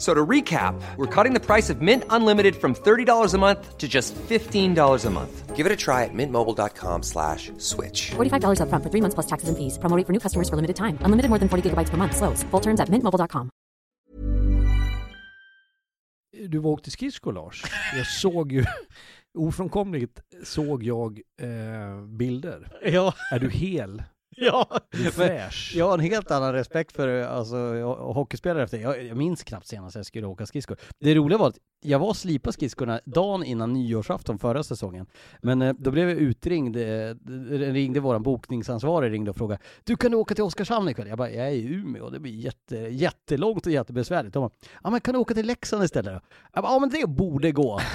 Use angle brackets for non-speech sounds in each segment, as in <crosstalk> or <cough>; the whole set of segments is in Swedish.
F- So to recap, we're cutting the price of Mint Unlimited from $30 a month to just $15 a month. Give it a try at mintmobile.com slash switch. $45 upfront for three months plus taxes and fees. Promo for new customers for limited time. Unlimited more than 40 gigabytes per month. Slows. Full terms at mintmobile.com. Du var åkte skridskor Lars. Jag såg ju, <laughs> ofrånkomligt såg jag eh, bilder. Ja, Är du hel? <laughs> ja. Fräsch? Jag har en helt annan respekt för alltså, ho- hockeyspelare efter jag, jag minns knappt senast jag skulle åka skridskor. Det roliga var att jag var och slipade skridskorna dagen innan nyårsafton förra säsongen. Men eh, då blev jag utringd, eh, ringde våran bokningsansvarig ringde och frågade Du kan du åka till Oskarshamn ikväll? Jag bara, jag är i Umeå, det blir jätte, jättelångt och jättebesvärligt. De bara, ja men kan du åka till Leksand istället då? Jag bara, ja men det borde gå. <laughs>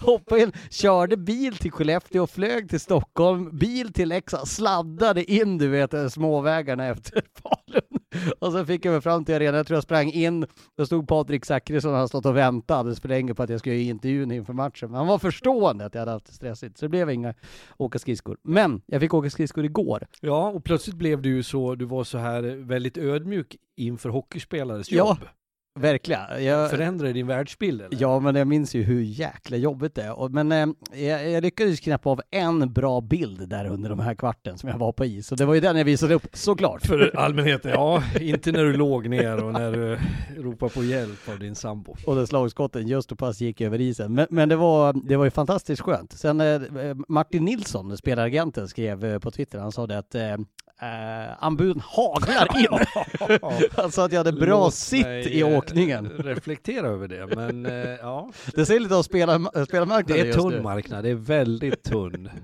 Hoppade in, körde bil till Skellefteå, flög till Stockholm, bil till Leksand, sladdade in du vet småvägarna efter Falun. Och så fick jag mig fram till arenan, jag tror jag sprang in, då stod Patrik Zackrisson han stått och väntat alldeles för länge på att jag skulle göra intervjun inför matchen. Men han var förstående att jag hade haft det stressigt, så det blev inga åka skridskor. Men jag fick åka skridskor igår. Ja, och plötsligt blev du ju så, du var så här väldigt ödmjuk inför hockeyspelares Ja, jobb. Verkligen. Jag, Förändrade din världsbild eller? Ja, men jag minns ju hur jäkla jobbigt det är. Men eh, jag, jag lyckades knäppa av en bra bild där under de här kvarten som jag var på is. Och det var ju den jag visade upp, såklart. För allmänheten, ja, <laughs> inte när du låg ner och när du ropade på hjälp av din sambo. och där slagskotten just och pass gick över isen. Men, men det, var, det var ju fantastiskt skönt. Sen eh, Martin Nilsson, spelaragenten, skrev eh, på Twitter, han sa det att eh, eh, anbuden haglar in. <laughs> han sa att jag hade bra Låt sitt mig, i eh, åkningen. Reflektera över det, men eh, ja. <laughs> Det säger lite om spelar, spelarmarknaden Det är tunn marknad, det är väldigt tunn. <laughs>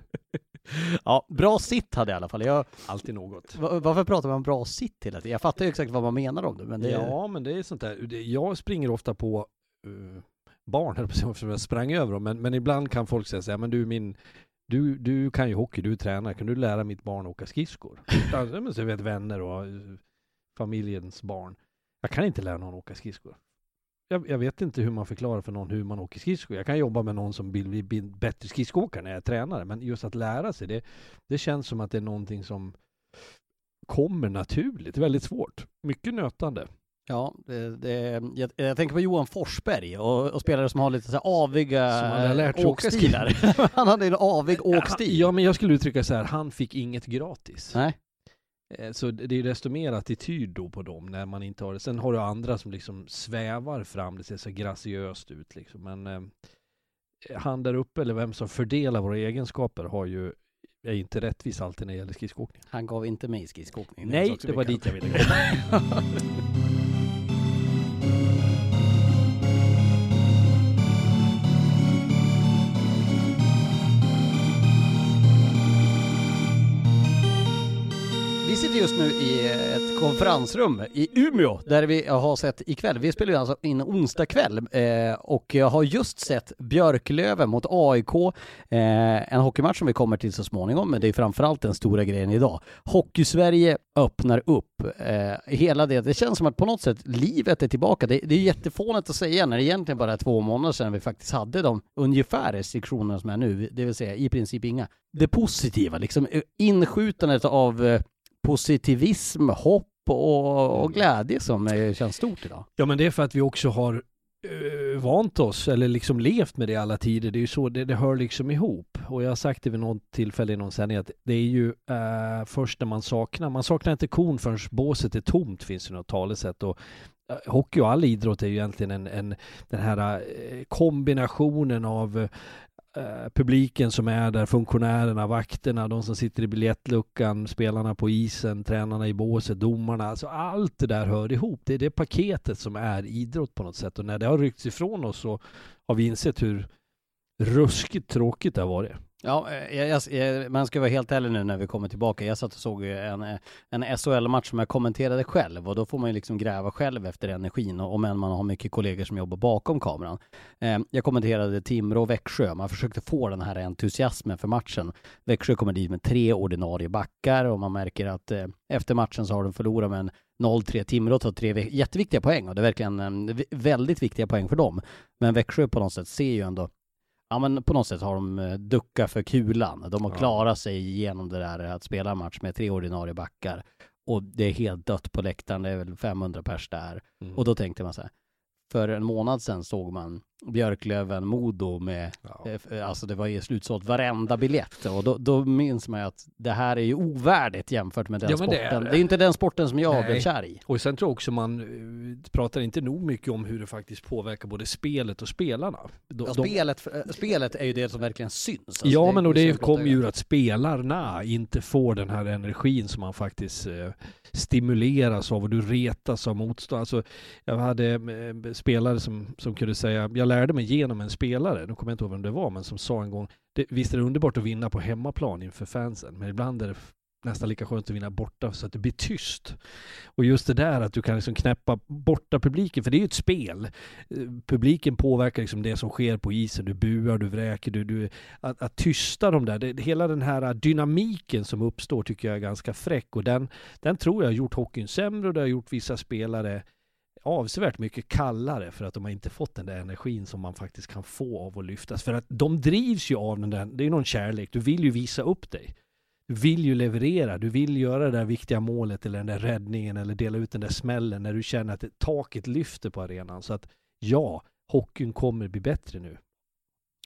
Ja, bra sitt hade jag i alla fall. Jag, Alltid något. va- varför pratar man om bra sitt hela tiden? Jag fattar ju exakt vad man menar om det, men det... Ja, men det är sånt där. Jag springer ofta på uh, barn, eftersom jag sprang över dem. Men, men ibland kan folk säga så här, men du min, du, du kan ju hockey, du är tränare, kan du lära mitt barn åka skridskor? <laughs> Alltså, men så vet vänner och eh, familjens barn. Jag kan inte lära någon åka skridskor. Jag, jag vet inte hur man förklarar för någon hur man åker skridskor. Jag kan jobba med någon som vill bli bli bättre skridskoåkare när jag är tränare. Men just att lära sig, det, det känns som att det är någonting som kommer naturligt. Väldigt svårt. Mycket nötande. Ja, det, det, jag, jag tänker på Johan Forsberg och, och spelare som har lite så här aviga Som har lärt åkstilar. <laughs> Han hade en avig åkstil. Ja, men jag skulle uttrycka så här, han fick inget gratis. Nej. Eh, Så det är desto mer attityd då på dem när man inte har det. Sen har du andra som liksom svävar fram, det ser så graciöst ut liksom. Men eh, han där uppe, eller vem som fördelar våra egenskaper, har ju är inte rättvis alltid när det gäller skridskoåkning. Han gav inte mig skridskoåkning. Nej, det var dit jag ville komma. <laughs> just nu i eh, ett konferensrum i Umeå där vi eh, har sett ikväll, vi spelar ju alltså in onsdag kväll eh, och jag har just sett Björklöven mot AIK, eh, en hockeymatch som vi kommer till så småningom, men det är framförallt den stora grejen idag. Hockeysverige öppnar upp eh, hela det, det känns som att på något sätt livet är tillbaka. Det, det är jättefånigt att säga när det egentligen bara är två månader sedan vi faktiskt hade de ungefär restriktionerna som är nu, det vill säga i princip inga. Det positiva, liksom eh, inskjutandet av eh, positivism, hopp och, och glädje som eh, känns stort idag. Ja men det är för att vi också har uh, vant oss eller liksom levt med det alla tider. Det är ju så, det, det hör liksom ihop. Och jag har sagt det vid något tillfälle i någon sändning att det är ju uh, först när man saknar, man saknar inte kon förrän båset är tomt finns det något talesätt. Och uh, hockey och all idrott är ju egentligen en, en den här kombinationen av Eh, publiken som är där, funktionärerna, vakterna, de som sitter i biljettluckan, spelarna på isen, tränarna i båset, domarna. Alltså allt det där hör ihop. Det är det paketet som är idrott på något sätt. Och när det har ryckts ifrån oss så har vi insett hur ruskigt tråkigt det har varit. Ja, eh, jag, jag, man ska vara helt ärlig nu när vi kommer tillbaka. Jag satt och såg en, en SHL-match som jag kommenterade själv och då får man ju liksom gräva själv efter energin och om man har mycket kollegor som jobbar bakom kameran. Eh, jag kommenterade Timrå och Växjö. Man försökte få den här entusiasmen för matchen. Växjö kommer dit med tre ordinarie backar och man märker att eh, efter matchen så har de förlorat med en 0-3. Timrå tar tre jätteviktiga poäng och det är verkligen eh, väldigt viktiga poäng för dem. Men Växjö på något sätt ser ju ändå ja men på något sätt har de eh, duckat för kulan. De har klarat sig igenom det där att spela en match med tre ordinarie backar och det är helt dött på läktaren, det är väl 500 pers där. Mm. Och då tänkte man så här, för en månad sedan såg man Björklöven, Modo med, ja. Eh, alltså det var ju slutsålt varenda biljett och då, då minns man ju att det här är ju ovärdigt jämfört med den ja, sporten. Det är, det. det är inte den sporten som jag Nej. blev kär i. Och sen tror jag också man eh, pratar inte nog mycket om hur det faktiskt påverkar både spelet och spelarna. De, ja, spelet, de... Eh, spelet är ju det som verkligen syns. Alltså ja, det men och det kommer ju att spelarna inte får den här energin som man faktiskt eh, stimuleras av och du retas av motstånd. Alltså, jag hade eh, spelare som, som kunde säga, jag lärde mig genom en spelare, nu kommer jag inte ihåg vem det var, men som sa en gång, det, visst är det underbart att vinna på hemmaplan inför fansen, men ibland är det nästan lika skönt att vinna borta så att det blir tyst. Och just det där att du kan liksom knäppa borta publiken, för det är ju ett spel. Eh, publiken påverkar liksom det som sker på isen, du buar, du vräker, du, du att, att tysta dem där, det, hela den här dynamiken som uppstår tycker jag är ganska fräck och den, den tror jag har gjort hockeyn sämre och det har gjort vissa spelare avsevärt mycket kallare för att de har inte fått den där energin som man faktiskt kan få av att lyftas. För att de drivs ju av den där, det är någon kärlek, du vill ju visa upp dig. Du vill ju leverera, du vill göra det där viktiga målet eller den där räddningen eller dela ut den där smällen när du känner att taket lyfter på arenan. Så att ja, hockeyn kommer bli bättre nu.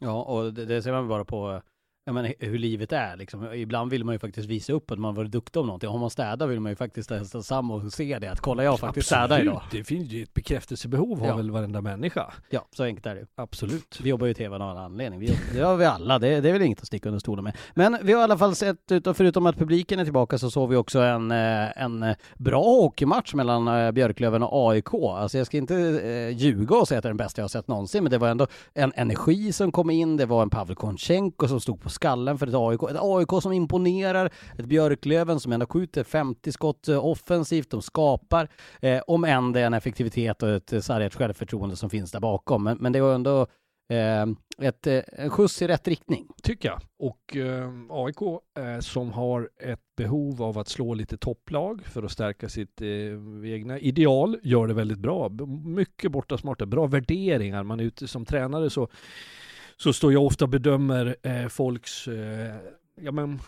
Ja, och det, det ser man bara på ja, men, hur livet är liksom. Ibland vill man ju faktiskt visa upp att man varit duktig om någonting. Har man städat vill man ju faktiskt testa samma och se det. Att kolla jag faktiskt städat idag. det finns ju ett bekräftelsebehov har ja. väl varenda människa. Ja, så enkelt är det Absolut. Vi jobbar ju i tv av en anledning. Vi, det har vi alla. Det, det är väl inget att sticka under stolen med. Men vi har i alla fall sett, förutom att publiken är tillbaka, så såg vi också en, eh, en bra hockeymatch mellan eh, Björklöven och AIK. Alltså jag ska inte eh, ljuga och säga att det är den bästa jag har sett någonsin, men det var ändå en energi som kom in. Det var en Pavel Konchenko som stod på skallen för ett AIK Ett AIK som imponerar, ett Björklöven som ändå skjuter 50 skott eh, offensivt, de skapar, eh, om än det är en effektivitet och ett eh, sargat självförtroende som finns där bakom. Men, men det var ändå eh, ett, eh, en skjuts i rätt riktning. Tycker jag. Och eh, AIK eh, som har ett behov av att slå lite topplag för att stärka sitt eh, egna ideal gör det väldigt bra. Mycket bortasmarta, bra värderingar. Man är ute som tränare så så står jag ofta och bedömer eh, folks, eh, ja men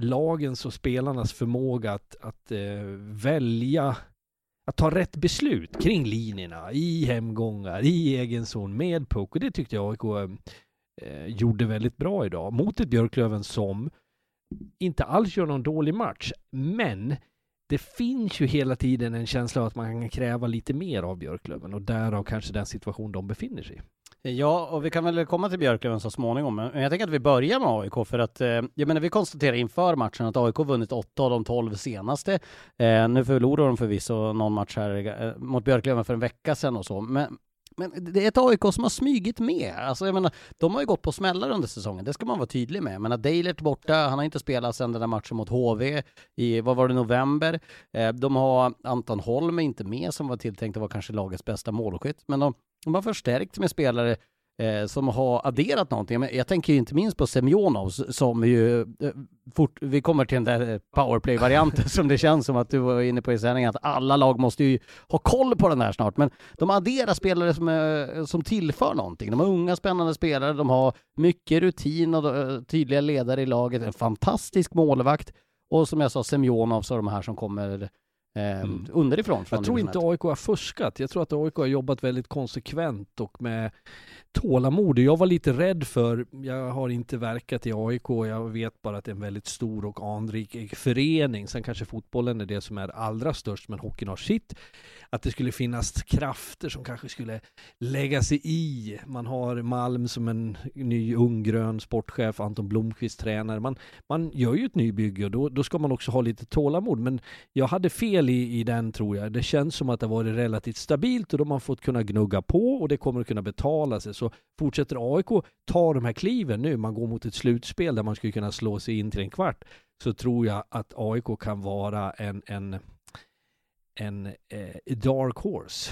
lagens och spelarnas förmåga att, att eh, välja att ta rätt beslut kring linjerna i hemgångar, i egen zon med puck och det tyckte jag AIK eh, gjorde väldigt bra idag mot ett Björklöven som inte alls gör någon dålig match men det finns ju hela tiden en känsla av att man kan kräva lite mer av Björklöven och därav kanske den situation de befinner sig i. Ja, och vi kan väl komma till Björklöven så småningom, men jag tänker att vi börjar med AIK för att, eh, jag menar vi konstaterar inför matchen att AIK vunnit åtta av de 12 senaste. Eh, nu förlorade de förvisso någon match här eh, mot Björklöven för en vecka sedan och så, men men det är ett AIK som har smygit med. Alltså jag menar, de har ju gått på smällar under säsongen, det ska man vara tydlig med. Men att Deilert borta, han har inte spelat sedan den där matchen mot HV i, vad var det, november. Eh, de har Anton Holm inte med som var tilltänkt att vara kanske lagets bästa målskytt. Men de, de har förstärkt med spelare eh, som har adderat någonting. Men jag tänker inte minst på Semjonov som ju, eh, fort, vi kommer till den där powerplay-varianten <laughs> som det känns som att du var inne på i sändningen, att alla lag måste ju ha koll på den här snart. Men de adderar spelare som, eh, som tillför någonting. De har unga spännande spelare, de har mycket rutin och eh, tydliga ledare i laget, en fantastisk målvakt och som jag sa, Semjonov, så de här som kommer eh, Mm. underifrån. från Jag tror inte. AIK har fuskat. Jag tror att AIK har jobbat väldigt konsekvent och med tålamod. Jag var lite rädd för, jag har inte verkat i AIK, jag vet bara att det är en väldigt stor och anrik förening. Sen kanske fotbollen är det som är allra störst, men hockeyn har sitt. Att det skulle finnas krafter som kanske skulle lägga sig i. Man har Malm som en ny ung grön sportchef, Anton Blomqvist tränare. Man, man gör ju ett nybygge och då, då ska man också ha lite tålamod. Men jag hade fel i, i den tror jag. Det känns som att det varit relativt stabilt och då har man fått kunna gnugga på och det kommer att kunna betala sig. Så fortsätter AIK ta de här kliven nu, man går mot ett slutspel där man skulle kunna slå sig in till en kvart, så tror jag att AIK kan vara en, en, en eh, dark horse.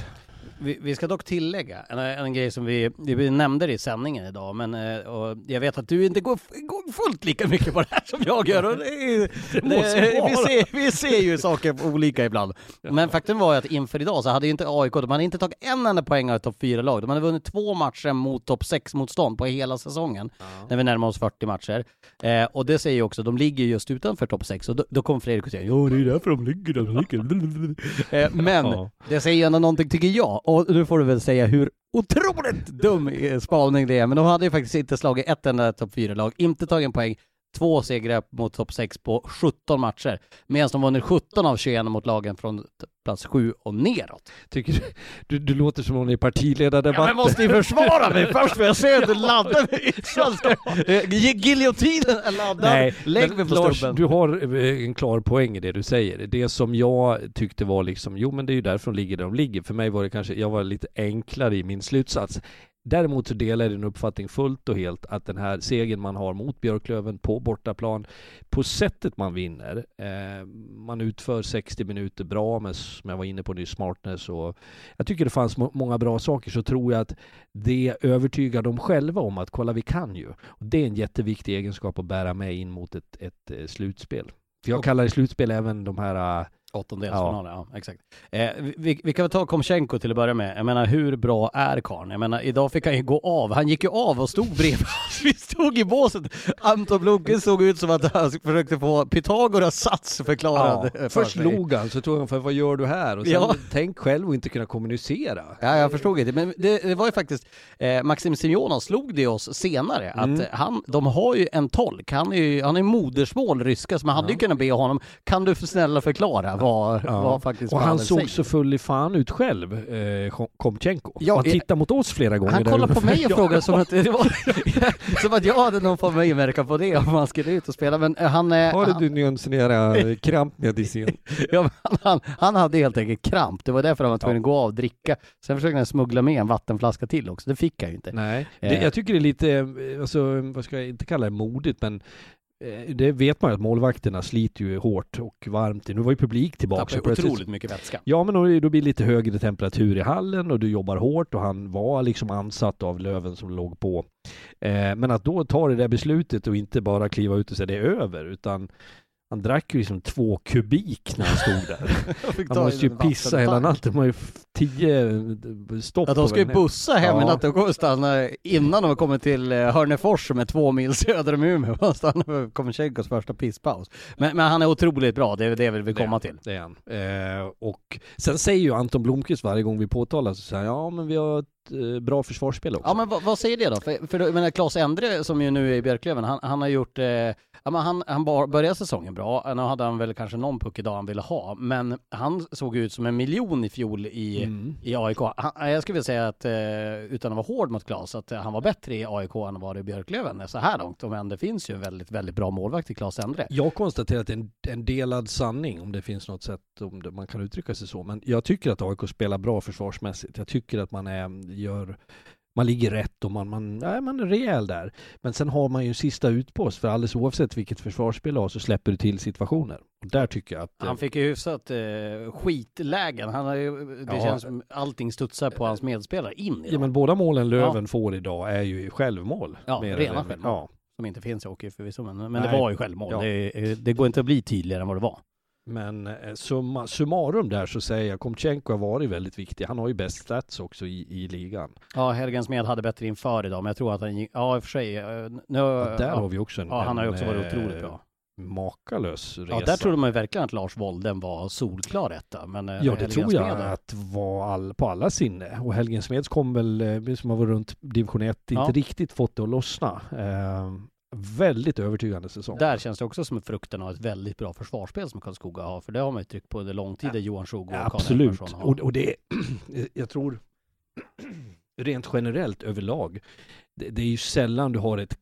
Vi, vi ska dock tillägga en, en grej som vi, vi nämnde i sändningen idag, men eh, och jag vet att du inte går, går fullt lika mycket på det här som jag gör. Och det, det, måste vi, ser, vi ser ju saker olika ibland. Men faktum var ju att inför idag så hade ju inte AIK, de hade inte tagit en enda poäng av topp 4-lag. De hade vunnit två matcher mot topp 6-motstånd på hela säsongen, när vi närmar oss 40 matcher. Eh, och det säger ju också, de ligger just utanför topp 6, och då, då kommer Fredrik och säger ja det är därför de ligger där de <laughs> ligger. Eh, men Ja. det säger ju ändå någonting tycker jag, och nu får du väl säga hur otroligt dum eh, spaning det är, men de hade ju faktiskt inte slagit ett enda topp 4-lag, inte tagit en poäng, två segrar mot topp 6 på 17 matcher, medan de vunnit 17 av 21 mot lagen från plats 7 och neråt. Tycker du, du, du låter som om ni är partiledardebatt. Ja, men måste ju försvara mig först, för jag ser att du laddar <laughs> Giljotinen är laddad, Nej, lägg men mig på Lars, stubben. du har eh, en klar poäng i det du säger. Det som jag tyckte var liksom, jo men det är ju därför de ligger där de ligger. För mig var det kanske, jag var lite enklare i min slutsats. Däremot så delar jag din uppfattning fullt och helt att den här segern man har mot Björklöven på bortaplan, på sättet man vinner, eh, man utför 60 minuter bra med, som jag var inne på nyss, smartness och jag tycker det fanns må- många bra saker, så tror jag att det övertygar dem själva om att kolla vi kan ju. Och det är en jätteviktig egenskap att bära med in mot ett, ett eh, slutspel. För jag kallar det slutspel även de här eh, Åttondelsfinalen, ja. exakt. Eh, vi, vi kan väl ta Komchenko till att börja med. Jag menar, hur bra är karln? Jag menar, idag fick han ju gå av. Han gick ju av och stod bredvid. <laughs> Vi stod i båset. Anton Blomqvist såg ut som att han försökte få Pythagoras sats förklarad Ja, för först log han, så tog han för vad gör du här? Och sen Ja. tänk själv att inte kunna kommunicera. Ja, jag förstod inte. Men det, det var ju faktiskt, eh, Maxim Semjonov slog det oss senare, Mm. att han, de har ju en tolk. Han är ju, han är modersmål ryska, så man hade ju kunnat be honom, kan du för snälla förklara vad, Ja. vad faktiskt och han såg säger? så full i fan ut själv, eh, Kom- Komchenko. Ja, han tittade mot oss flera gånger. Han kollade på mig och <laughs> frågade som att, det var, <laughs> som att jag hade någon form av inverkan på det om han skulle ut och spela, men eh, han... eh, Har han, du nyanserad <laughs> krampmedicin? ja, han, han, han hade helt enkelt kramp, det var därför han var tvungen att gå av och dricka. Sen försökte han smuggla med en vattenflaska till också, det fick han ju inte. Nej, Eh. det, jag tycker det är lite, eh, alltså, vad ska jag inte kalla det, modigt, men eh, det vet man ju att målvakterna sliter ju hårt och varmt. Nu var ju publik tillbaka. Plötsligt- otroligt mycket vätska. Ja, men då, då blir det lite högre temperatur i hallen och du jobbar hårt och han var liksom ansatt av Löven som låg på. Eh, men att då ta det där beslutet och inte bara kliva ut och säga det är över, utan han drack ju liksom två kubik när han stod där. <laughs> Han måste ju pissa hela natten. De har ju tio eh, stopp. Ja, de ska ju bussa hem i Ja. natt. De kommer stanna innan de kommer till eh, Hörnefors som är två mil söder om Umeå. <laughs> De stannar för Komchenkos första pisspaus. Men, men han är otroligt bra, det är det vi vill komma till. Det är han. Eh, och sen säger ju Anton Blomqvist varje gång vi påtalar så säger han, ja men vi har bra försvarsspel också. Ja men vad, vad säger det då? För, för jag menar Claes Endre som ju nu är i Björklöven, han, han har gjort, eh, ja men han, han började säsongen bra, nu hade han väl kanske någon puck idag han ville ha, men han såg ut som en miljon i fjol i, Mm. i AIK. Han, jag skulle vilja säga att, eh, utan att vara hård mot Claes, att eh, han var bättre i AIK än han var i Björklöven så här långt. Men det finns ju en väldigt, väldigt bra målvakt i Claes Endre. Jag konstaterar att det är en, en delad sanning, om det finns något sätt om det, man kan uttrycka sig så. Men jag tycker att AIK spelar bra försvarsmässigt. Jag tycker att man är gör man ligger rätt och man, man, nej, man är rejäl där. Men sen har man ju en sista utpost för alldeles oavsett vilket försvarsspel du har så släpper du till situationer. Och där tycker jag att... Han fick ju hyfsat eh, skitlägen. Han har ju, det Ja. känns som allting studsar på hans medspelare in i Ja dem, men båda målen Löven får idag är ju självmål. Ja, rena självmål. Ja. som inte finns i hockey förvisso, men, men det var ju självmål. Ja. Det, det går inte att bli tydligare än vad det var. Men eh, summa, summarum där så säger jag Komchenko har varit väldigt viktig. Han har ju bäst stats också i, i ligan. Ja, Helgens med hade bättre inför idag, men jag tror att han gick, ja i och för sig, eh, nu, Och där ja, har vi också en, ja, han har ju också varit eh, otroligt bra. makalös resa. Ja, där trodde man ju verkligen att Lars Wolden var solklar etta, men eh, Ja, det tror jag med- att var all, på alla sinne. Och Helgen Smeds kom väl, eh, som har varit runt division 1, inte Ja. riktigt fått det att lossna. Väldigt övertygande säsong. Där känns det också som frukten av ett väldigt bra försvarsspel som Karlskoga har, för det har man ju tryckt på under lång tid, där Johan Sjogo och Ja, Karl absolut. Har. Och, och det, <clears throat> jag tror <clears throat> rent generellt överlag, det, det är ju sällan du har ett,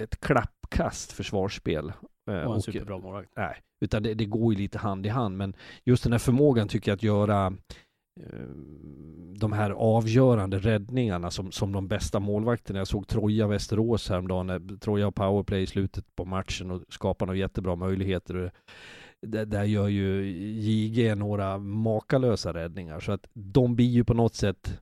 ett klappkast försvarsspel. Eh, och en superbra målvakt. Nej, utan det, det går ju lite hand i hand. Men just den här förmågan tycker jag att göra Eh, de här avgörande räddningarna som, som de bästa målvakterna. Jag såg Troja Västerås häromdagen, när Troja och powerplay i slutet på matchen och skapar några jättebra möjligheter. Där, där gör ju JG några makalösa räddningar. Så att de blir ju på något sätt,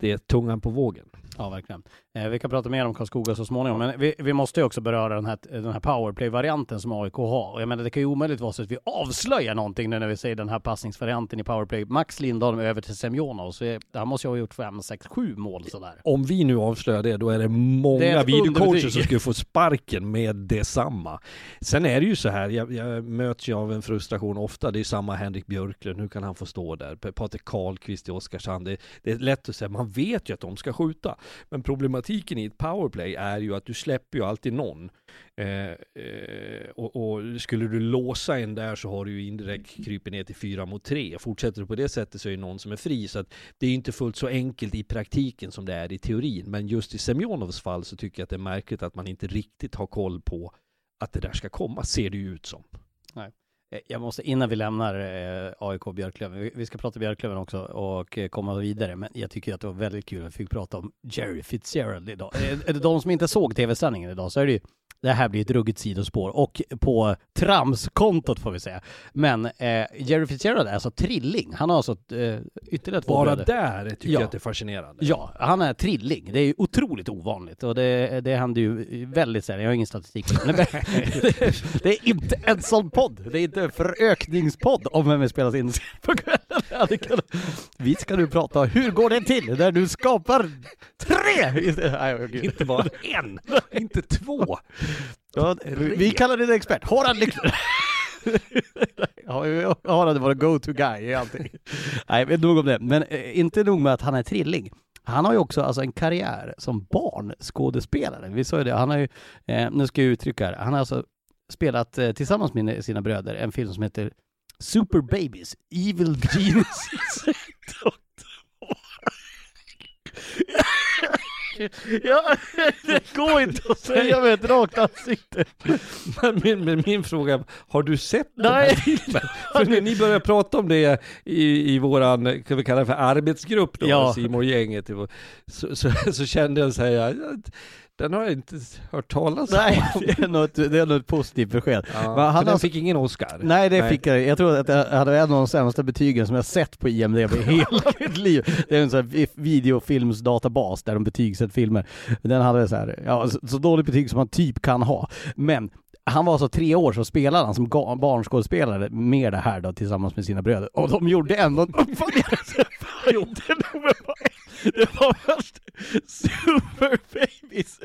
det är tungan på vågen. Ja, verkligen. Eh, vi kan prata mer om Karlskoga så småningom, men vi, vi måste ju också beröra den här, den här powerplay-varianten som AIK har. Och jag menar, det kan ju omöjligt vara så att vi avslöjar någonting nu när vi säger den här passningsvarianten i powerplay. Max Lindholm över till Semjonov, så är- han måste ju ha gjort fem, sex, sju mål sådär. Om vi nu avslöjar det, då är det många Det är videocoacher som skulle få sparken med detsamma. Sen är det ju så här, jag, jag möts ju av en frustration ofta. Det är samma Henrik Björklund, hur kan han få stå där? Patrik Karlqvist i Oskarshamn. Det, det är lätt att säga, man vet ju att de ska skjuta. Men problematiken i ett powerplay är ju att du släpper ju alltid någon. Eh, eh, och, och skulle du låsa en där så har du ju indirekt krypit ner till fyra mot tre. Fortsätter du på det sättet så är det någon som är fri. Så att det är inte fullt så enkelt i praktiken som det är i teorin. Men just i Semjonovs fall så tycker jag att det är märkligt att man inte riktigt har koll på att det där ska komma, ser det ju ut som. Nej. Eh, jag måste, innan vi lämnar eh, AIK Björklöven, vi, vi ska prata Björklöven också och eh, komma vidare, men jag tycker att det var väldigt kul att vi fick prata om Jerry Fitzgerald idag. Eh, Är det de som inte såg tv-sändningen idag så är det ju det här blir ett ruggigt sidospår och på tramskontot får vi säga. Men eh, Jerry Fitzgerald är alltså trilling. Han har alltså eh, ytterligare två Bara där tycker Ja. jag att det är fascinerande. Ja, han är trilling. Det är ju otroligt ovanligt och det, det händer ju väldigt sällan. Jag har ingen statistik. Men det, <laughs> det är inte en sån podd. Det är inte en förökningspodd om vem vi spelas in på kvällen. Vi ska nu prata hur går det till när du skapar tre? Nej. Inte bara en, inte två. Ja, vi kallar dig expert. Harald Lyckner. <laughs> Ja, Harald var go-to guy i allting. Nej, men nog om det. Men eh, inte nog med att han är trilling. Han har ju också alltså en karriär som barnskådespelare. Vi sa ju det, han har ju, eh, nu ska jag uttrycka det, han har alltså spelat eh, tillsammans med sina bröder en film som heter Super Babies, Evil Geniuses. <laughs> ja, det går inte att säga med ett rakt ansikte. Men min, men min fråga, har du sett den här Nej. filmen? För när ni började prata om det i, i våran, kan vi kalla det för arbetsgrupp då, Ja. Simon gänget så, så, så kände jag så här, ja, den har jag inte hört talas om. Nej, det är nog ett, det är nog ett positivt besked. Ja, Men för han den fick ingen Oscar. Nej, det Nej. fick jag. Jag tror att jag hade en av de sämsta betygen som jag sett på IMDB i hela <laughs> mitt liv. Det är en sån här vi- videofilmsdatabas där de betygsätter filmer. Den hade så här, ja, så, så dåligt betyg som man typ kan ha. Men han var alltså tre år så spelade han som barnskådespelare med det här då tillsammans med sina bröder. Och de gjorde ändå en uppföljare. <laughs> Det var- först Super Babies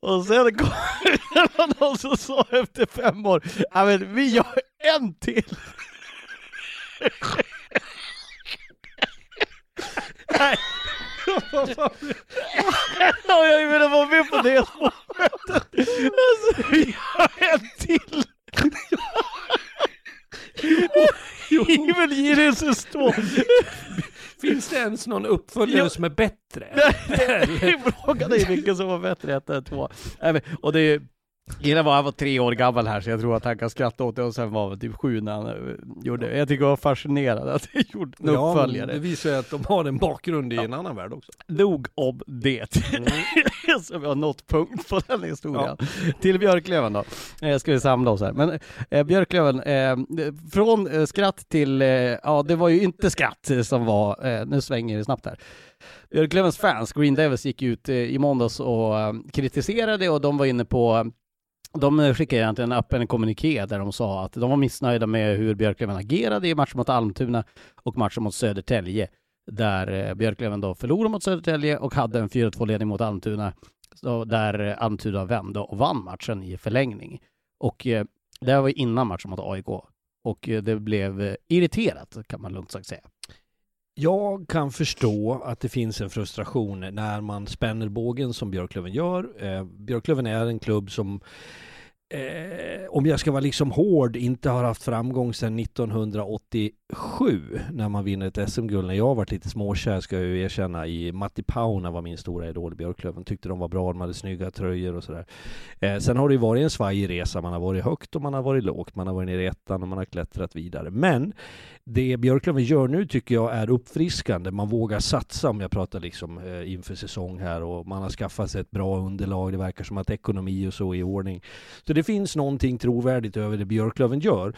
och sen kom det <laughs> någon som sa efter fem år, ja men vi gör en till. <laughs> Nej. Ja, jag menar var med på det spåret. Alltså, vi gör en till. Evil Geniuses 2. Finns det ens någon uppföljare Ja. som är bättre? <laughs> Frågan är vilken som var bättre, ett eller två. Nej, och det är Gillar var han var tre år gammal här så jag tror att han kan skratta åt det och sen var han typ sju när han eh, gjorde det. Jag tycker det var fascinerande att det <laughs> gjorde en Ja, uppföljare. det visar ju att de har en bakgrund i en annan värld också. Nog om det. <laughs> så vi har nått punkt på den historien. Till Björklöven då, eh, ska vi samla oss här. Men eh, Björklöven, eh, från eh, skratt till, eh, ja det var ju inte skratt som var, eh, nu svänger det snabbt här. Björklövens fans, Green Devils, gick ut i måndags och kritiserade och de var inne på de eh, skickade egentligen en öppen kommuniké där de sa att de var missnöjda med hur Björklöven agerade i matchen mot Almtuna och matchen mot Södertälje där eh, Björklöven då förlorade mot Södertälje och hade en 4-2 ledning mot Almtuna så där Almtuna vände och vann matchen i förlängning. Och eh, det här var innan matchen mot AIK och det blev irriterat kan man lugnt sagt säga. Jag kan förstå att det finns en frustration när man spänner bågen som Björklöven gör. Eh, Björklöven är en klubb som Eh, om jag ska vara liksom hård, inte har haft framgång sedan 1987 när man vinner ett SM-guld. När jag har varit lite småkär ska jag ju erkänna i Matti Pauna var min stora idol i Björklöven. Tyckte de var bra, de hade snygga tröjor och sådär. Eh, sen har det ju varit en svajig resa. Man har varit högt och man har varit lågt. Man har varit nere i ettan och man har klättrat vidare. Men det Björklöven gör nu tycker jag är uppfriskande. Man vågar satsa om jag pratar liksom eh, inför säsong här och man har skaffat sig ett bra underlag. Det verkar som att ekonomi och så är i ordning. Så det finns någonting trovärdigt över det Björklöven gör.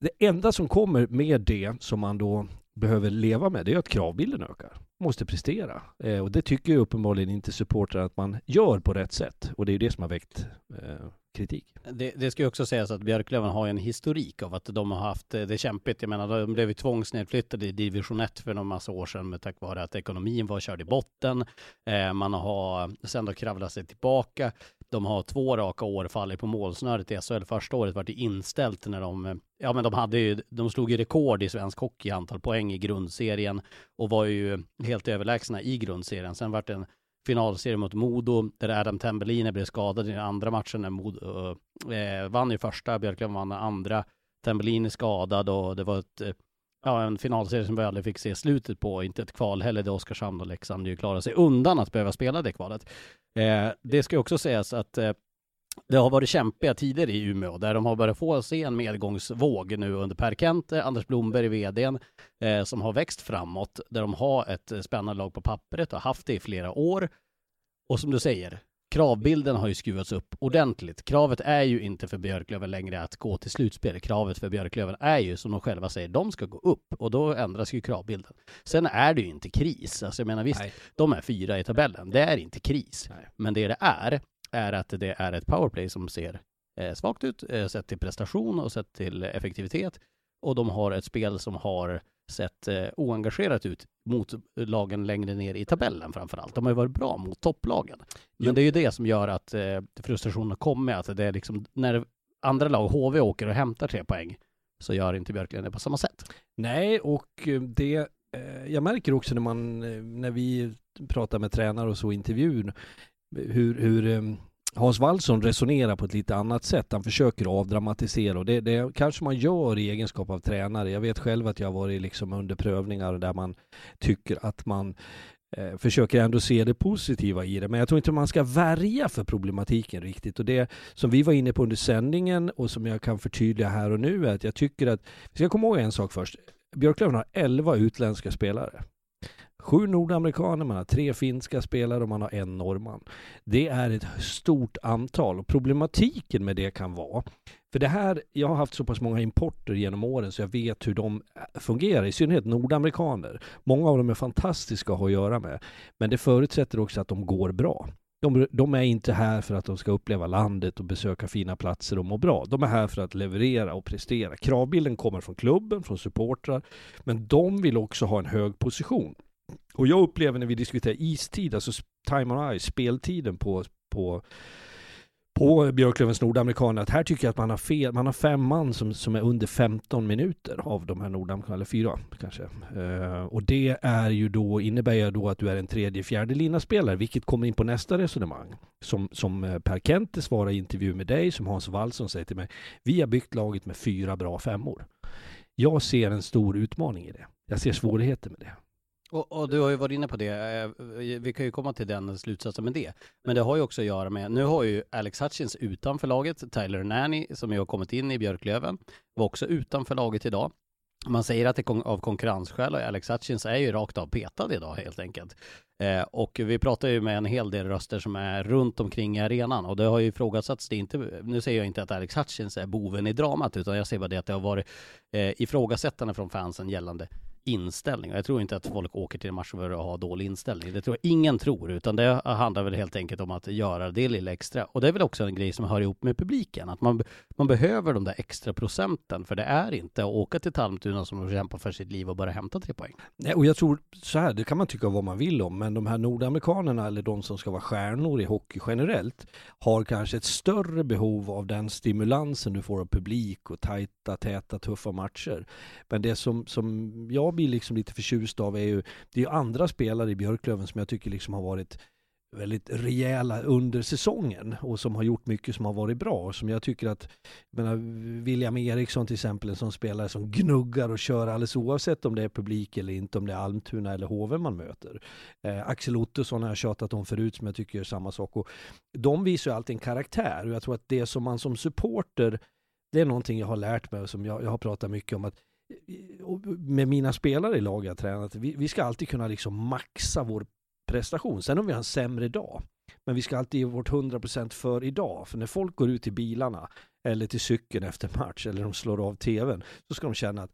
Det enda som kommer med det som man då behöver leva med det är att kravbilden ökar. Måste prestera. Eh, och det tycker ju uppenbarligen inte supportrar att man gör på rätt sätt. Och det är ju det som har väckt eh, kritik. Det, det ska ju också sägas att Björklöven har en historik av att de har haft eh, det kämpigt. Jag menar, de blev ju tvångsnedflyttade i division 1 för någon massa år sedan med tack vare att ekonomin var körd i botten. Eh, man har sen då kravlat sig tillbaka. De har två raka år fallit på målsnöret i SHL. Första året var det inställt när de, ja men de hade ju, de slog ju rekord i svensk hockey i antal poäng i grundserien och var ju helt överlägsna i grundserien. Sen vart det en finalserie mot Modo där Adam Tambellini blev skadad i den andra matchen när Modo eh, eh vann ju första, Björklöven vann den andra. Tambellini skadad och det var ett, eh, ja, en finalserie som vi aldrig fick se slutet på, inte ett kval heller där Oskarshamn och Leksand ju klarade sig undan att behöva spela det kvalet. Eh, det ska ju också sägas att eh, det har varit kämpiga tider i Umeå där de har börjat få se en medgångsvåg nu under Per Kente, Anders Blomberg, vdn, eh, som har växt framåt, där de har ett spännande lag på pappret och haft det i flera år. Och som du säger, kravbilden har ju skruvats upp ordentligt. Kravet är ju inte för Björklöven längre att gå till slutspel. Kravet för Björklöven är ju, som de själva säger, de ska gå upp och då ändras ju kravbilden. Sen är det ju inte kris. Alltså jag menar visst, Nej. de är fyra i tabellen. Det är inte kris. Nej. Men det det är, är att det är ett powerplay som ser eh, svagt ut, eh, sett till prestation och sett till effektivitet. Och de har ett spel som har sett eh, oengagerat ut mot lagen längre ner i tabellen framför allt. De har ju varit bra mot topplagen. Men Jo. det är ju det som gör att eh, frustrationen kommer, att det är liksom när andra lag, HV åker och hämtar tre poäng, så gör inte Björklöven det på samma sätt. Nej, och eh, det jag märker också när man, när vi pratar med tränare och så intervjun, hur, hur eh, Hans Wallson resonerar på ett lite annat sätt. Han försöker avdramatisera och det, det kanske man gör i egenskap av tränare. Jag vet själv att jag har varit liksom under prövningar där man tycker att man eh, försöker ändå se det positiva i det. Men jag tror inte man ska värja för problematiken riktigt. Och det som vi var inne på under sändningen och som jag kan förtydliga här och nu är att jag tycker att, vi ska komma ihåg en sak först. Björklöven har 11 utländska spelare. Sju nordamerikaner, man har tre finska spelare och man har en norrman. Det är ett stort antal och problematiken med det kan vara, för det här, jag har haft så pass många importer genom åren så jag vet hur de eh, fungerar, i synnerhet nordamerikaner. Många av dem är fantastiska att ha att göra med, men det förutsätter också att de går bra. De, de är inte här för att de ska uppleva landet och besöka fina platser och må bra. De är här för att leverera och prestera. Kravbilden kommer från klubben, från supportrar, men de vill också ha en hög position. Och jag upplever när vi diskuterar istid, alltså time on ice, speltiden på, på, på Björklövens nordamerikaner, att här tycker jag att man har fel. Man har fem man som, som är under 15 minuter av de här nordamerikanerna, eller fyra kanske. Uh, och det är ju då, innebär ju då att du är en tredje, fjärde linaspelare, vilket kommer in på nästa resonemang. Som, som eh, Per Kente svarar i intervju med dig, som Hans Wallson säger till mig. Vi har byggt laget med fyra bra femmor. Jag ser en stor utmaning i det. Jag ser svårigheter med det. Och, och, du har ju varit inne på det, eh, vi kan ju komma till den slutsatsen med det. Men det har ju också att göra med, nu har ju Alex Hutchins utanför laget, Tyler Nanny som ju har kommit in i Björklöven, var också utanför laget idag. Man säger att det är av konkurrensskäl och Alex Hutchins är ju rakt av petad idag helt enkelt. Eh, och vi pratar ju med en hel del röster som är runt omkring i arenan och det har ju ifrågasatts, det inte, nu säger jag inte att Alex Hutchins är boven i dramat utan jag säger bara det att det har varit eh, ifrågasättande från fansen gällande inställning. Och jag tror inte att folk åker till en match för att ha dålig inställning. Det tror jag ingen tror, utan det handlar väl helt enkelt om att göra det lilla extra. Och det är väl också en grej som hör ihop med publiken, att man, man behöver de där extra procenten, för det är inte att åka till Talmtuna som kämpar för sitt liv och bara hämta tre poäng. Nej, och jag tror så här, det kan man tycka vad man vill om, men men de här nordamerikanerna eller de som ska vara stjärnor i hockey generellt har kanske ett större behov av den stimulansen du får av publik och tajta, täta, tuffa matcher. Men det som, som jag jag blir liksom lite förtjust av är ju, det är ju andra spelare i Björklöven som jag tycker liksom har varit väldigt rejäla under säsongen och som har gjort mycket som har varit bra. Som jag tycker att, jag menar, William Eriksson till exempel, en sån spelare som gnuggar och kör alldeles oavsett om det är publik eller inte, om det är Almtuna eller HV man möter. Eh, Axel Ottosson har jag tjatat om förut som jag tycker gör samma sak. Och de visar ju alltid en karaktär och jag tror att det som man som supporter, det är någonting jag har lärt mig och som jag, jag har pratat mycket om att eh, med mina spelare i laget jag tränat, vi, vi ska alltid kunna liksom maxa vår prestation. Sen om vi har en sämre dag, men vi ska alltid ge vårt 100% för idag. För när folk går ut till bilarna eller till cykeln efter match eller de slår av tvn, så ska de känna att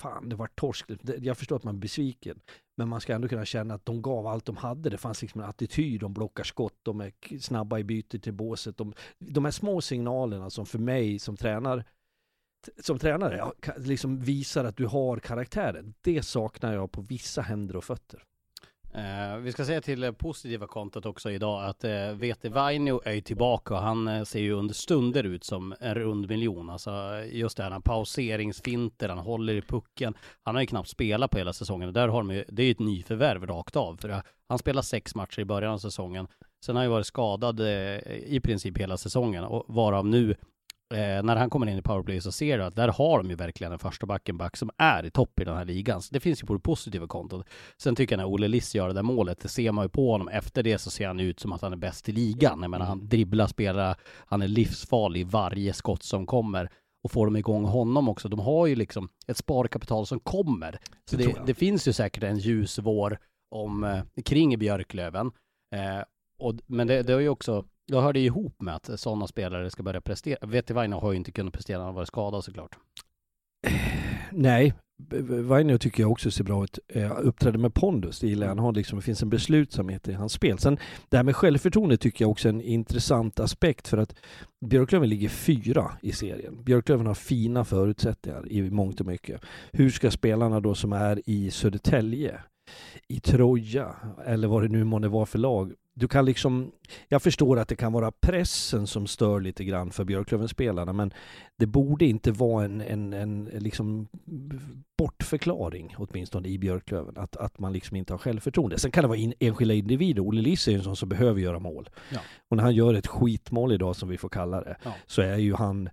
fan, det var torsk. Jag förstår att man är besviken, men man ska ändå kunna känna att de gav allt de hade. Det fanns liksom en attityd, de blockar skott, de är snabba i bytet till båset. De, de här små signalerna som för mig som tränar som tränare liksom visar att du har karaktären. Det saknar jag på vissa händer och fötter. Eh, vi ska säga till det positiva kontot också idag att eh, VT Vainio är tillbaka och han eh, ser ju under stunder ut som en rund miljon. Alltså just det här, han pauseringsfinter, han håller i pucken. Han har ju knappt spelat på hela säsongen. Där har de ju, det är ju ett nyförvärv rakt av. För eh, han spelar sex matcher i början av säsongen. Sen har han ju varit skadad eh, i princip hela säsongen och varav nu Eh, när han kommer in i powerplay så ser du att där har de ju verkligen en första backen back som är i topp i den här ligan. Så det finns ju på det positiva kontot. Sen tycker jag när Olle Liss gör det där målet, det ser man ju på honom. Efter det så ser han ut som att han är bäst i ligan. Jag menar, han mm. dribblar, spelar, han är livsfarlig i varje skott som kommer. Och får de igång honom också, de har ju liksom ett sparkapital som kommer. Så det, det finns ju säkert en ljus vår om, eh, kring Björklöven. Eh, och, men det, det har ju också jag hörde ihop med att sådana spelare ska börja prestera. Vetevaino har ju inte kunnat prestera, han har varit skadad såklart. Eh, nej, Vainio tycker jag också ser bra ut. Eh, uppträder med pondus, det gillar jag. han har liksom, det finns en beslutsamhet i hans spel. Sen det här med självförtroende tycker jag också är en intressant aspekt för att Björklöven ligger fyra i serien. Björklöven har fina förutsättningar i mångt och mycket. Hur ska spelarna då som är i Södertälje i Troja eller vad det nu månde vara för lag. Du kan liksom, jag förstår att det kan vara pressen som stör lite grann för Björklöven-spelarna men det borde inte vara en, en, en liksom bortförklaring åtminstone i Björklöven att, att man liksom inte har självförtroende. Sen kan det vara in, enskilda individer. Olle Liss är en sån som behöver göra mål. Ja. Och när han gör ett skitmål idag som vi får kalla det ja. så är ju han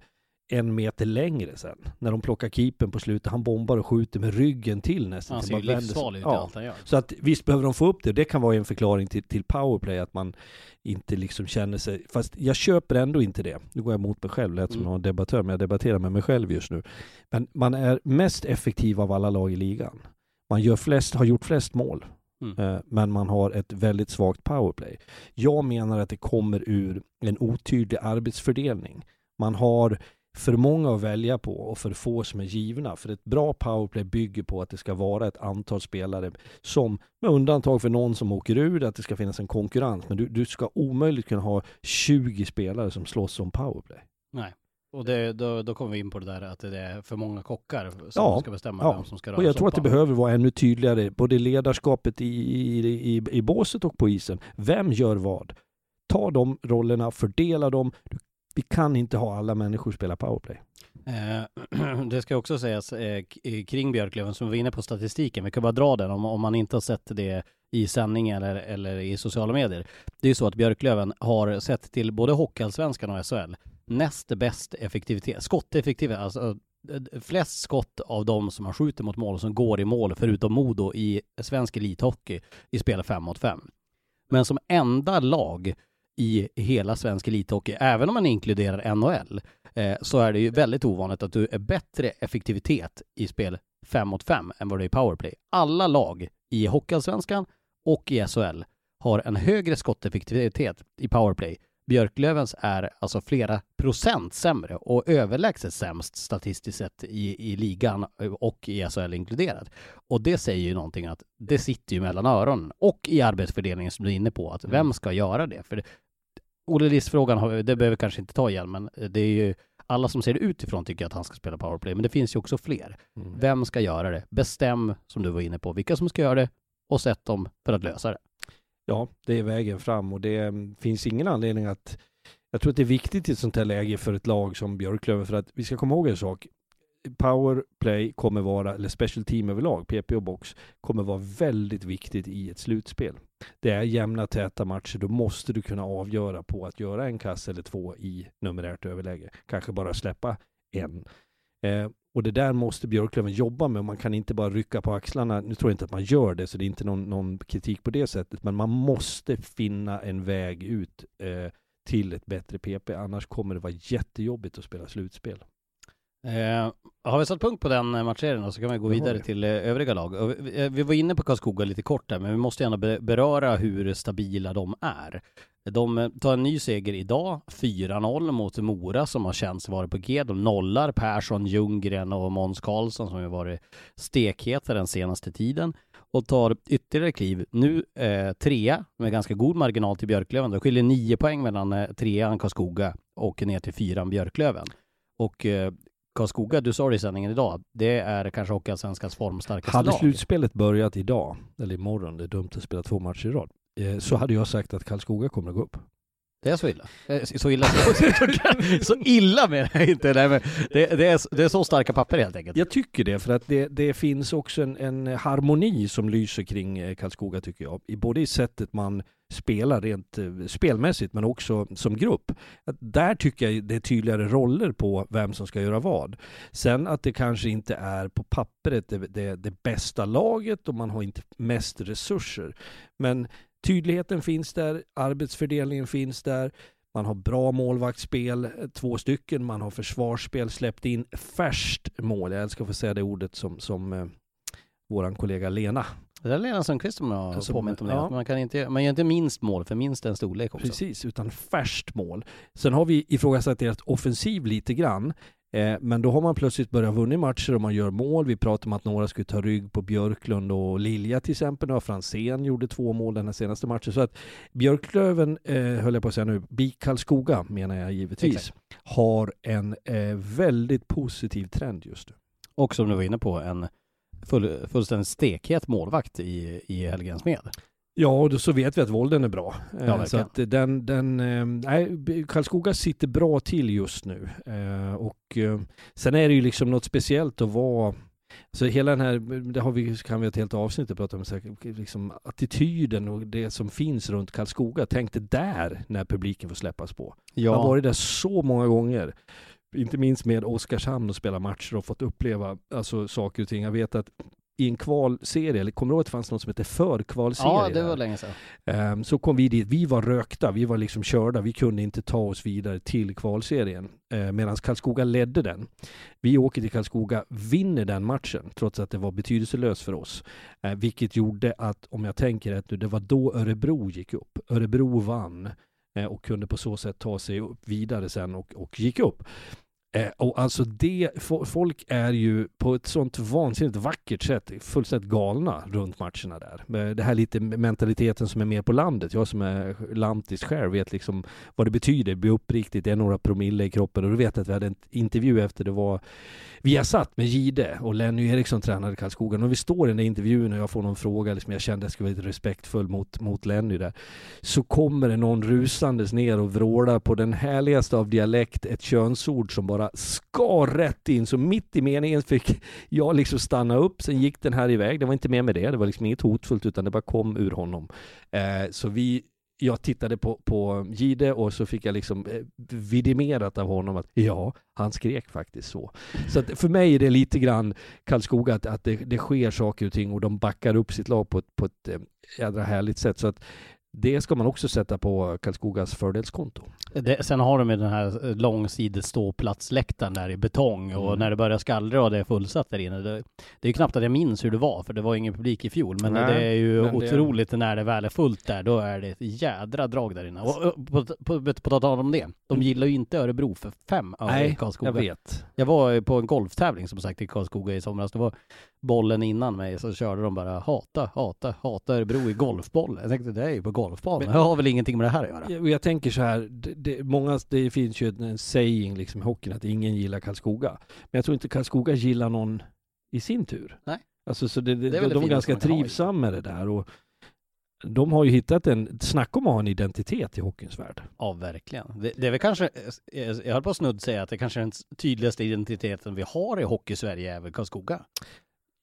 en meter längre sen. När de plockar keepen på slutet. Han bombar och skjuter med ryggen till nästan. Han ser ju livsfarlig ut i allt han gör. Så att visst behöver de få upp det. Det kan vara en förklaring till, till powerplay. Att man inte liksom känner sig... Fast jag köper ändå inte det. Nu går jag emot mig själv. Lät som mm. någon debattör. Men jag debatterar med mig själv just nu. Men man är mest effektiv av alla lag i ligan. Man gör flest, har gjort flest mål. Mm. Eh, men man har ett väldigt svagt powerplay. Jag menar att det kommer ur en otydlig arbetsfördelning. Man har för många att välja på och för få som är givna. För ett bra powerplay bygger på att det ska vara ett antal spelare som, med undantag för någon som åker ur, att det ska finnas en konkurrens. Men du, du ska omöjligt kunna ha 20 spelare som slåss om powerplay. Nej. Och det, då, då kommer vi in på det där att det är för många kockar som ja, ska bestämma ja. vem som ska röra Och jag tror att det behöver vara ännu tydligare, både ledarskapet i, i, i, i båset och på isen. Vem gör vad? Ta de rollerna, fördela dem. Du vi kan inte ha alla människor spela powerplay. Eh, <clears throat> det ska också sägas eh, eh, kring Björklöven, som vi var inne på statistiken, vi kan bara dra den om, om man inte har sett det i sändning eller, eller i sociala medier. Det är ju så att Björklöven har sett till både Hockeyallsvenskan och SHL näst bäst effektivitet, skotteffektivitet, alltså eh, flest skott av de som man skjuter mot mål som går i mål, förutom Modo i svensk elithockey, i spel 5 mot 5. Men som enda lag i hela svensk elithockey, även om man inkluderar NHL, eh, så är det ju väldigt ovanligt att du är bättre effektivitet i spel 5 mot 5 än vad du är i powerplay. Alla lag i Hockeyallsvenskan och i SHL har en högre skotteffektivitet i powerplay. Björklövens är alltså flera procent sämre och överlägset sämst statistiskt sett i, i ligan och i SHL inkluderat. Och det säger ju någonting att det sitter ju mellan öronen och i arbetsfördelningen som du är inne på, att vem ska göra det? För det, Olle Liss-frågan, det behöver vi kanske inte ta igen, men det är ju alla som ser utifrån tycker att han ska spela powerplay, men det finns ju också fler. Mm. Vem ska göra det? Bestäm, som du var inne på, vilka som ska göra det och sätt dem för att lösa det. Ja, det är vägen fram och det mm, finns ingen anledning att... Jag tror att det är viktigt i ett sånt här läge för ett lag som Björklöven för att vi ska komma ihåg en sak. Powerplay kommer vara, eller special team överlag, PP och box, kommer vara väldigt viktigt i ett slutspel. Det är jämna täta matcher, då måste du kunna avgöra på att göra en kass eller två i numerärt överläge. Kanske bara släppa en. Eh, och det där måste Björklöven jobba med. Man kan inte bara rycka på axlarna. Nu tror jag inte att man gör det, så det är inte någon, någon kritik på det sättet. Men man måste finna en väg ut eh, till ett bättre PP. Annars kommer det vara jättejobbigt att spela slutspel. Eh, har vi satt punkt på den eh, matchserien så kan vi gå Det vidare vi. till eh, övriga lag. Vi, eh, vi var inne på Karlskoga lite kort där, men vi måste gärna be- beröra hur stabila de är. De eh, tar en ny seger idag, 4-0 mot Mora som har känts vara på G. De nollar Persson, Ljunggren och Måns Karlsson som har varit stekheta den senaste tiden och tar ytterligare kliv. Nu eh, trea med ganska god marginal till Björklöven. Det skiljer nio poäng mellan eh, trean Karlskoga och ner till fyran Björklöven. Och eh, Karlskoga, du sa det i sändningen idag, det är kanske Hockeyallsvenskans formstarkaste Hade lag. slutspelet börjat idag, eller imorgon, det är dumt att spela två matcher i rad, så hade jag sagt att Karlskoga kommer att gå upp. Det är så illa? Eh, Så illa? <laughs> så illa menar jag inte, nej men det, det, är, det är så starka papper helt enkelt. Jag tycker det, för att det, det finns också en, en harmoni som lyser kring eh, Karlskoga tycker jag. Både i sättet man spelar rent eh, spelmässigt men också som grupp. Att där tycker jag det är tydligare roller på vem som ska göra vad. Sen att det kanske inte är på pappret det, det, det bästa laget och man har inte mest resurser. Men tydligheten finns där, arbetsfördelningen finns där. Man har bra målvaktsspel, eh, två stycken. Man har försvarsspel, släppt in färskt mål. Jag älskar att få säga det ordet som, som eh, våran kollega Lena. Det är Lena Sundqvist som har påmint om det. ja. Man, kan inte, man gör inte minst mål för minst en storlek också. Precis, utan färskt mål. Sen har vi ifrågasatt deras offensiv lite grann. Eh, men då har man plötsligt börjat vinna matcher och man gör mål. Vi pratar om att några skulle ta rygg på Björklund och Lilja till exempel. Och Franzén gjorde två mål den här senaste matchen. Så att Björklöven, eh, höll jag på att säga nu, BIK Karlskoga menar jag givetvis, Exakt. har en eh, väldigt positiv trend just nu. Och som du var inne på, en full, fullständigt stekhet målvakt i, i Helgens med. Ja, och då så vet vi att Volden är bra. Eh, verkligen. så att den, den, eh, nej, Karlskoga sitter bra till just nu. Eh, och sen är det ju liksom något speciellt att vara så hela den här, det har vi, kan vi ha ett helt avsnitt att prata om, så här, liksom attityden och det som finns runt Karlskoga. Tänk det där när publiken får släppas på. Jag har varit där så många gånger. Inte minst med Oskarshamn och spela matcher och fått uppleva alltså, saker och ting. Jag vet att i en kvalserie, eller kommer du ihåg att det fanns något som hette förkvalserie? Ja, det var länge sedan. Ehm, så kom vi dit, vi var rökta, vi var liksom körda, vi kunde inte ta oss vidare till kvalserien. Uh, Medan Karlskoga ledde den. Vi åker till Karlskoga, vinner den matchen, trots att det var betydelselöst för oss. Eh, vilket gjorde att, om jag tänker rätt nu, det var då Örebro gick upp. Örebro vann eh, och kunde på så sätt ta sig upp vidare sen och, och gick upp. Eh, och alltså det, folk är ju på ett sånt vansinnigt vackert sätt fullständigt galna runt matcherna där. Eh, det här lite mentaliteten som är mer på landet. Jag som är lantis själv vet liksom vad det betyder. Bli uppriktigt, det är några promille i kroppen. Och du vet att vi hade en intervju efter det var vi har satt med Gide och Lenny Eriksson tränade Karlskoga. Och vi står i den där intervjun och jag får någon fråga, liksom jag kände att jag skulle vara lite respektfull mot, mot Lenny där. Så kommer det någon rusandes ner och vrålar på den härligaste av dialekt ett könsord som bara skar rätt in. Så mitt i meningen fick jag liksom stanna upp, sen gick den här iväg. Det var inte mer med det, det var liksom inget hotfullt utan det bara kom ur honom. Eh, så vi jag tittade på, på Gide och så fick jag liksom eh, vidimerat av honom att ja, han skrek faktiskt så. Så att för mig är det lite grann Karlskoga att, att det, det sker saker och ting och de backar upp sitt lag på ett, på ett eh, jädra härligt sätt. Så att det ska man också sätta på Karlskogas fördelskonto. Det, sen har de ju den här långsidig ståplatsläktaren där i betong och Mm. när det börjar skallra och det är fullsatt där inne. Det, det är ju knappt att jag minns hur det var för det var ingen publik i fjol. Men Nej, det är ju men det- otroligt när det väl är fullt där. Då är det ett jädra drag där inne. Och, och på, på, på, på tal om det. De gillar ju inte Örebro för fem öre i Nej, Karlskoga. jag vet. Jag var på en golftävling som sagt i Karlskoga i somras. Det var bollen innan mig så körde de bara hata, hata, hata Örebro i golfboll. Jag tänkte det är ju på golfbanan. Jag har väl ingenting med det här att göra. Jag, jag tänker så här, det, det, många, det finns ju en saying liksom i hockeyn att ingen gillar Karlskoga. Men jag tror inte Karlskoga gillar någon i sin tur. Nej. Alltså så det, det, Det är de det är ganska trivsamma med det där. Och de har ju hittat en, snacka om att ha en identitet i hockeyns värld. Ja, verkligen. Det, det är väl kanske, jag höll på att snudd säga att det kanske är den tydligaste identiteten vi har i hockey-Sverige är väl Karlskoga.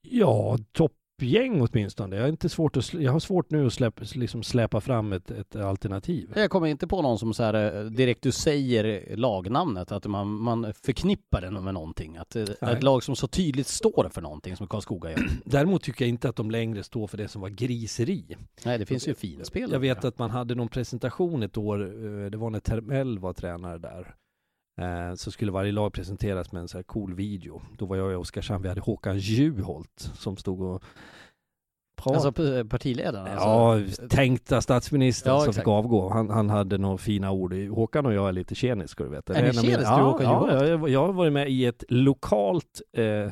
Ja, toppgäng åtminstone. Jag har, inte svårt att, jag har svårt nu att släppa, liksom släpa fram ett, ett alternativ. Jag kommer inte på någon som så här eh, direkt du säger lagnamnet, att man, man förknippar den med någonting. Att eh, Nej. ett lag som så tydligt står för någonting som Karlskoga gör. <clears throat> Däremot tycker jag inte att de längre står för det som var griseri. Nej, det finns ju finspel. Jag vet att man hade någon presentation ett år, eh, det var när Termell var tränare där. Eh, Så skulle varje lag presenteras med en så här cool video. Då var jag i Oskarshamn, vi hade Håkan Juholt som stod och pratade. Alltså partiledaren? Ja, alltså, tänkta statsministern Ja, som exakt. fick avgå. Han, han hade några fina ord. Håkan och jag är lite tjenis ska du veta. Är ni tjenis, du och ja, Håkan ja, Juholt? jag, jag har varit med i ett lokalt eh,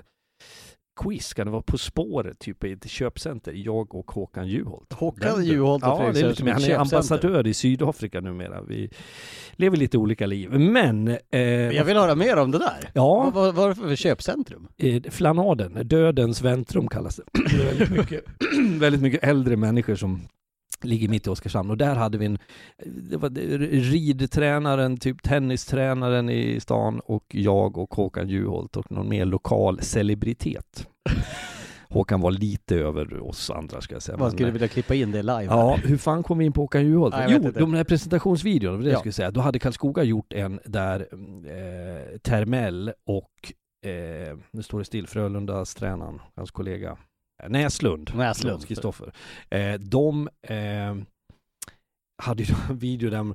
quiz, kan det vara På spåret, typ i ett köpcenter. Jag och Håkan Juholt. Håkan Juholt och Ja, det är lite mer. Han är ambassadör i Sydafrika numera. Vi lever lite olika liv. Men... Eh, Jag vill höra mer om det där. Ja. Vad, var det för köpcentrum? Eh, Flanaden, dödens väntrum kallas det. Det är väldigt mycket, <clears throat> väldigt mycket äldre människor som ligger mitt i Oskarshamn och där hade vi en, det var ridtränaren, typ tennistränaren i stan och jag och Håkan Juholt och någon mer lokal celebritet. <laughs> Håkan var lite över oss andra ska jag säga. Man men- skulle vilja klippa in det live. Ja, hur fan kom vi in på Håkan Juholt? Nej, Jo, de här presentationsvideorna, det det Ja. jag skulle säga. Då hade Karlskoga gjort en där eh, Termell och, eh, nu står det still, Frölundas tränaren, hans kollega Näslund, Näslund. Kristoffer. Eh, de eh, hade ju en video där,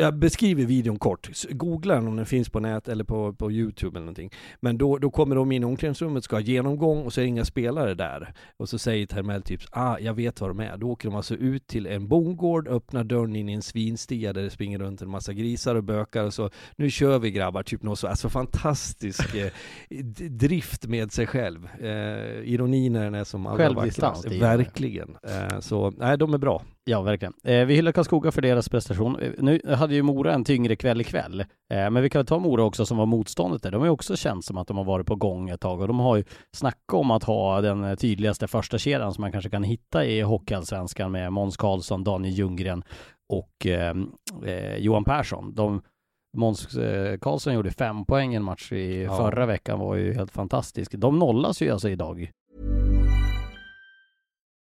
jag- beskriver videon kort, googla den om den finns på nät eller på, på Youtube eller någonting. Men då, då kommer de in i omklädningsrummet, ska ha genomgång och så är det inga spelare där. Och så säger Termell typ, ah jag vet vad de är. Då åker de alltså ut till en bondgård, öppnar dörren in i en svinstia där det springer runt en massa grisar och bökar och så, nu kör vi grabbar, typ något så, alltså fantastisk <laughs> eh, drift med sig själv. Eh, ironin när den är som allra vackrast. Verkligen. Eh, så, nej de är bra. Ja, verkligen. Eh, vi hyllar Karlskoga för deras prestation. Eh, nu hade ju Mora en tyngre kväll ikväll, eh, men vi kan väl ta Mora också som var motståndet där. De har ju också känt som att de har varit på gång ett tag och de har ju snackat om att ha den tydligaste första kedjan som man kanske kan hitta i Hockeyallsvenskan med Måns Karlsson, Daniel Ljunggren och eh, eh, Johan Persson. De, Måns eh, Karlsson gjorde fem poäng en match i Ja. förra veckan, var ju helt fantastisk. De nollas ju alltså idag.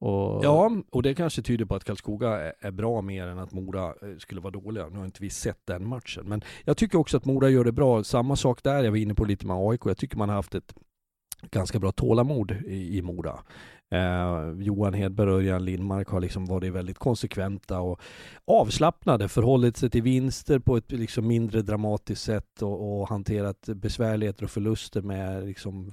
Och... Ja, och det kanske tyder på att Karlskoga är, är bra mer än att Mora eh, skulle vara dåliga. Nu har inte vi sett den matchen. Men jag tycker också att Mora gör det bra. Samma sak där, jag var inne på lite med AIK. Jag tycker man har haft ett ganska bra tålamod i, i Mora. Eh, Johan Hedberg och Örjan Lindmark har liksom varit väldigt konsekventa och avslappnade, förhållit sig till vinster på ett liksom mindre dramatiskt sätt och, och hanterat besvärligheter och förluster med liksom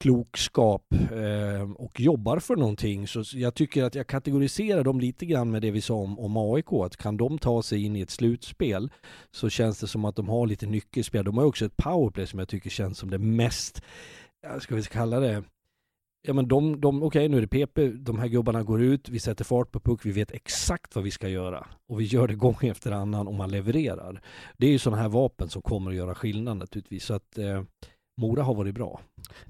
klokskap eh, och jobbar för någonting. Så jag tycker att jag kategoriserar dem lite grann med det vi sa om, om AIK. Att kan de ta sig in i ett slutspel så känns det som att de har lite nyckelspel. De har också ett powerplay som jag tycker känns som det mest, ska vi kalla det, Ja men de, de okej okay, nu är det PP, de här gubbarna går ut, vi sätter fart på puck, vi vet exakt vad vi ska göra. Och vi gör det gång efter annan och man levererar. Det är ju sådana här vapen som kommer att göra skillnad naturligtvis. Så att eh, Mora har varit bra.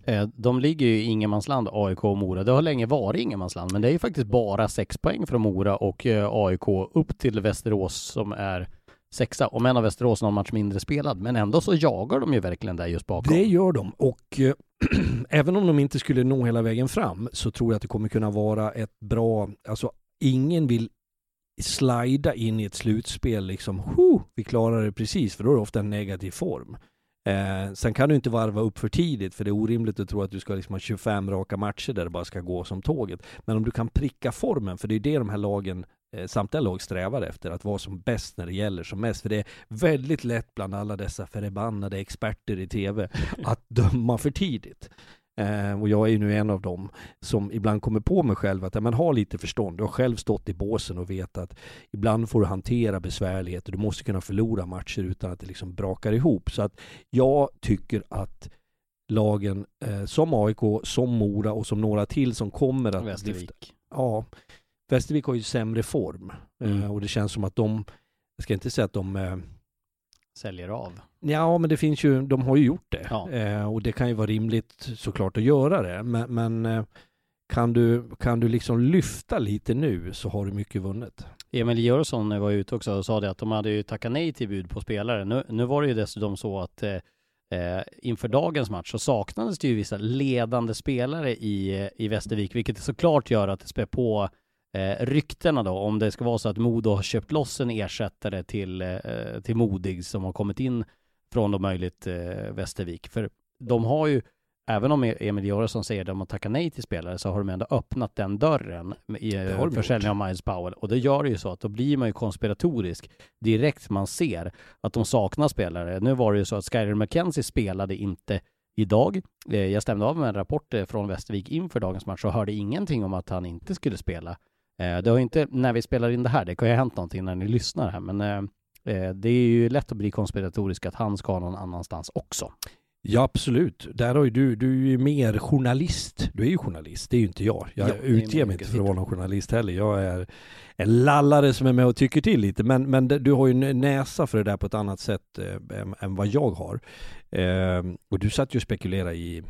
Eh, de ligger ju i ingenmansland, AIK och Mora. Det har länge varit ingenmansland, men det är ju faktiskt bara sex poäng från Mora och eh, AIK upp till Västerås som är sexa. Om en av Västerås någon match mindre spelad, men ändå så jagar de ju verkligen där just bakom. Det gör de och äh, <clears throat> även om de inte skulle nå hela vägen fram så tror jag att det kommer kunna vara ett bra, alltså ingen vill slida in i ett slutspel liksom, vi klarar det precis, för då är det ofta en negativ form. Eh, sen kan du inte varva upp för tidigt för det är orimligt att tro att du ska liksom ha 25 raka matcher där det bara ska gå som tåget. Men om du kan pricka formen, för det är det de här lagen eh, samtliga lag strävar efter, att vara som bäst när det gäller som mest. För det är väldigt lätt bland alla dessa förbannade experter i TV <laughs> att döma för tidigt. Eh, och jag är ju nu en av dem som ibland kommer på mig själv att man har lite förstånd. Du har själv stått i båsen och vet att ibland får du hantera besvärligheter. Du måste kunna förlora matcher utan att det liksom brakar ihop. Så att jag tycker att lagen eh, som AIK, som Mora och som några till som kommer att Västervik. Lyfta, ja, Västervik har ju sämre form mm. eh, och det känns som att de, jag ska inte säga att de eh, säljer av. Ja, men det finns ju, de har ju gjort det. Ja. Eh, och det kan ju vara rimligt såklart att göra det. Men, men eh, kan, du, kan du liksom lyfta lite nu så har du mycket vunnet. Emil Jörsson var ute också och sa det att de hade ju tackat nej till bud på spelare. Nu, nu var det ju dessutom så att eh, eh inför dagens match så saknades det ju vissa ledande spelare i, i Västervik, vilket såklart gör att det spär på eh, ryktena då, om det ska vara så att Modo har köpt loss en ersättare till, eh, till Modig som har kommit in från då möjligt eh, Västervik. För de har ju, även om Emil Göransson säger att de har tackat nej till spelare, så har de ändå öppnat den dörren i eh, försäljning av Miles Powell. Och det gör det ju så att då blir man ju konspiratorisk direkt man ser att de saknar spelare. Nu var det ju så att Skyler McKenzie spelade inte idag. Eh, jag stämde av med en rapport eh, från Västervik inför dagens match och hörde ingenting om att han inte skulle spela. Det har inte, när vi spelar in det här, det kan ju ha hänt någonting när ni lyssnar här, men Eh, det är ju lätt att bli konspiratorisk att han ska någon annanstans också. Ja absolut. Där har ju du, du är ju mer journalist. Du är ju journalist, det är ju inte jag. Jag ja, utger mig inte för att vara någon journalist heller. Jag är en lallare som är med och tycker till lite. Men, men du har ju en näsa för det där på ett annat sätt eh, än, vad jag har. Eh, och du satt ju och spekulerade i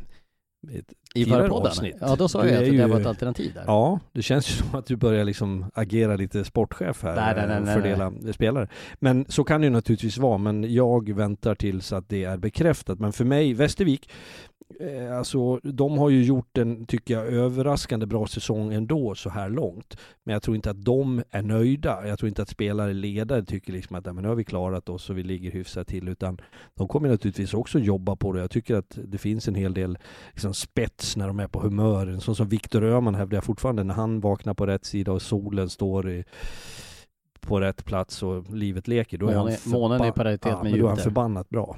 i förra podden? Ja, då sa jag att ju, det var ett alternativ där. Ja, det känns ju <laughs> som att du börjar liksom agera lite sportchef här. Nej, nej, nej, fördela nej. spelare. Men så kan det ju naturligtvis vara, men jag väntar tills att det är bekräftat. Men för mig, Västervik, Eh, alltså, de har ju gjort en, tycker jag, överraskande bra säsong ändå så här långt. Men jag tror inte att de är nöjda. Jag tror inte att spelare, ledare tycker liksom att men nu har vi klarat oss och vi ligger hyfsat till. Utan de kommer naturligtvis också jobba på det. Jag tycker att det finns en hel del liksom, spets när de är på humör. En sån som Viktor Öhman hävdar jag fortfarande, när han vaknar på rätt sida och solen står i på rätt plats och livet leker. Då är Månen, han månen är paritet ja, med Då är han förbannat bra.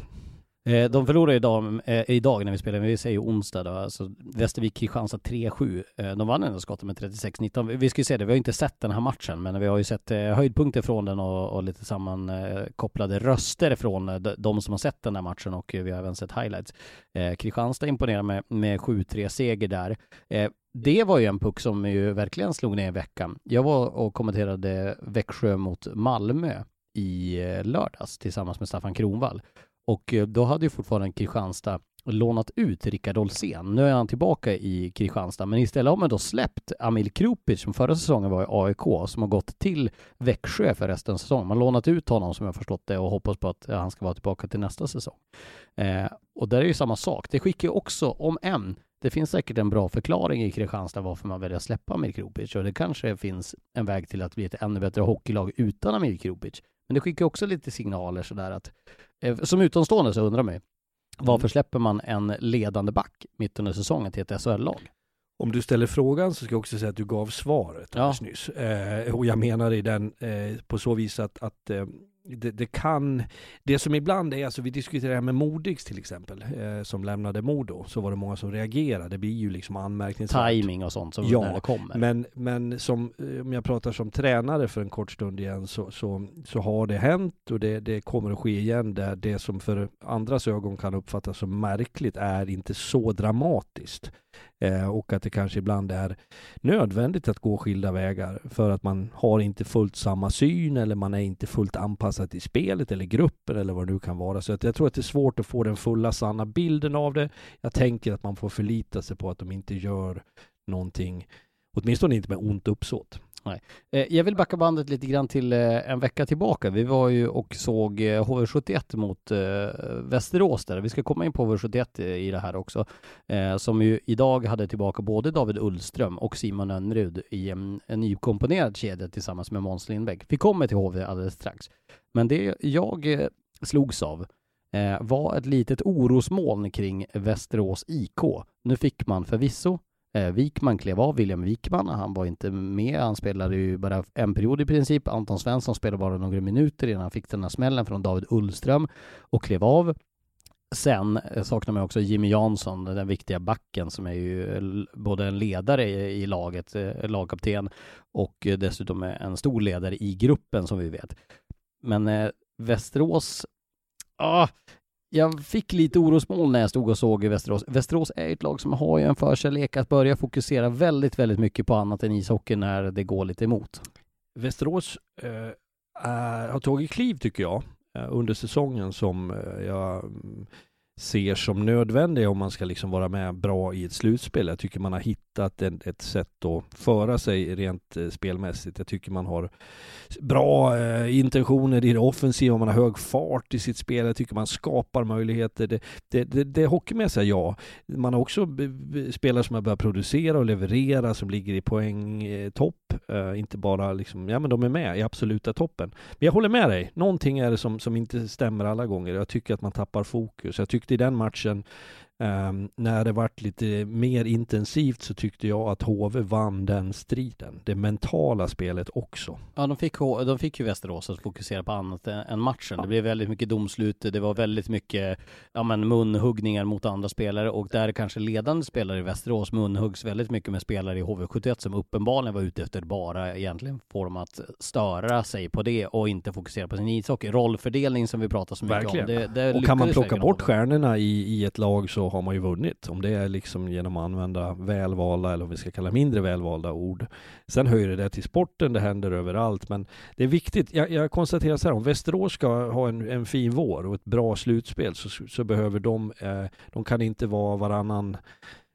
Eh, de förlorade idag, eh, idag när vi spelar, vi säger onsdag då, alltså Västervik-Kristianstad 3-7. Eh, de vann ändå skottet med 36-19. Vi ska ju se det, vi har inte sett den här matchen, men vi har ju sett eh, höjdpunkter från den och, och lite sammankopplade eh, röster från eh, de som har sett den här matchen och vi har även sett highlights. Kristianstad imponerar med, med 7-3 seger där. det var ju en puck som ju verkligen slog ner i veckan. Jag var och kommenterade Växjö mot Malmö i eh, lördags tillsammans med Staffan Kronvall. Och eh, då hade ju fortfarande Kristianstad lånat ut Rickard Olsén. Nu är han tillbaka i Kristianstad, men istället har man då släppt Amil Krupic som förra säsongen var i AIK, som har gått till Växjö för resten av säsongen. Man har lånat ut honom som jag förstått det och hoppas på att eh, han ska vara tillbaka till nästa säsong. Eh, och där är ju samma sak. Det skickar ju också, om än, det finns säkert en bra förklaring i Kristianstad varför man väljer att släppa Amir Krupic och det kanske finns en väg till att bli ett ännu bättre hockeylag utan Amir Krupic. Men det skickar också lite signaler sådär att, eh, som utomstående så undrar man varför släpper man en ledande back mitt under säsongen till ett SHL-lag? Om du ställer frågan så ska jag också säga att du gav svaret Ja. nyss. Eh, och jag menar i den eh, på så vis att, att eh, det, det kan, det som ibland är, alltså vi diskuterar det här med Modigs till exempel, eh, som lämnade Modo, så var det många som reagerade. Det blir ju liksom anmärkningsvärt. Timing och sånt som Ja, när det kommer. Men, men som, eh, om jag pratar som tränare för en kort stund igen så, så, så har det hänt och det, det kommer att ske igen där det som för andras ögon kan uppfattas som märkligt är inte så dramatiskt. Eh, och att det kanske ibland är nödvändigt att gå skilda vägar för att man har inte fullt samma syn eller man är inte fullt anpassad i spelet eller gruppen eller vad det nu kan vara. Så att jag tror att det är svårt att få den fulla sanna bilden av det. Jag tänker att man får förlita sig på att de inte gör någonting, åtminstone inte med ont uppsåt. Nej. Eh, jag vill backa bandet lite grann till eh, en vecka tillbaka. Vi var ju och såg eh, HV71 mot Västerås där. Vi ska komma in på HV71 i det här också. Som ju idag hade tillbaka både David Ullström och Simon Önnerud i en, en nykomponerad kedja tillsammans med Måns Lindbäck. Vi kommer till HV alldeles strax. Men det jag slogs av var ett litet orosmoln kring Västerås IK. Nu fick man förvisso Eh, Wikman klev av, William Wikman, han var inte med, han spelade ju bara en period i princip. Anton Svensson spelade bara några minuter innan han fick den här smällen från David Ullström och klev av. Sen eh, saknar man också Jimmy Jansson, den viktiga backen som är ju eh, både en ledare i, laget, eh, lagkapten och dessutom en stor ledare i gruppen som vi vet. Men eh, Västerås, ah, jag fick lite orosmoln när jag stod och såg i Västerås. Västerås är ett lag som har ju en förkärlek att börja fokusera väldigt, väldigt mycket på annat än ishockey när det går lite emot. Västerås eh, är, har tagit kliv tycker jag eh, under säsongen som eh, jag mm, ser som nödvändiga om man ska liksom vara med bra i ett slutspel. Jag tycker man har hittat en, ett sätt att föra sig rent eh, spelmässigt. Jag tycker man har bra eh, intentioner i det offensiva, man har hög fart i sitt spel. Jag tycker man skapar möjligheter. Det, det, det, det hockeymässiga, ja. Man har också spelare som har börjat producera och leverera, som ligger i poängtopp. Eh, inte bara liksom, ja men de är med i absoluta toppen. Men jag håller med dig, någonting är det som, som inte stämmer alla gånger. Jag tycker att man tappar fokus. Jag tyckte i den matchen ehm, när det vart lite mer intensivt så tyckte jag att HV vann den striden. Det mentala spelet också. Ja, de fick, de fick ju Västerås att fokusera på annat än matchen. Det blev väldigt mycket domslut, det var väldigt mycket ja, men munhuggningar mot andra spelare och där kanske ledande spelare i Västerås munhuggs väldigt mycket med spelare i HV71 som uppenbarligen var ute efter bara egentligen få dem att störa sig på det och inte fokusera på sin ishockey. Rollfördelning som vi pratar så mycket Verkligen. om. Det, det Och kan man plocka bort stjärnorna i, i ett lag så har man ju vunnit. Om det är liksom genom att använda välvalda, eller om vi ska kalla mindre välvalda ord. Sen höjer det till sporten, det händer överallt. Men det är viktigt, jag, jag konstaterar så här, om Västerås ska ha en, en fin vår och ett bra slutspel så, så behöver de, eh, de kan inte vara varannan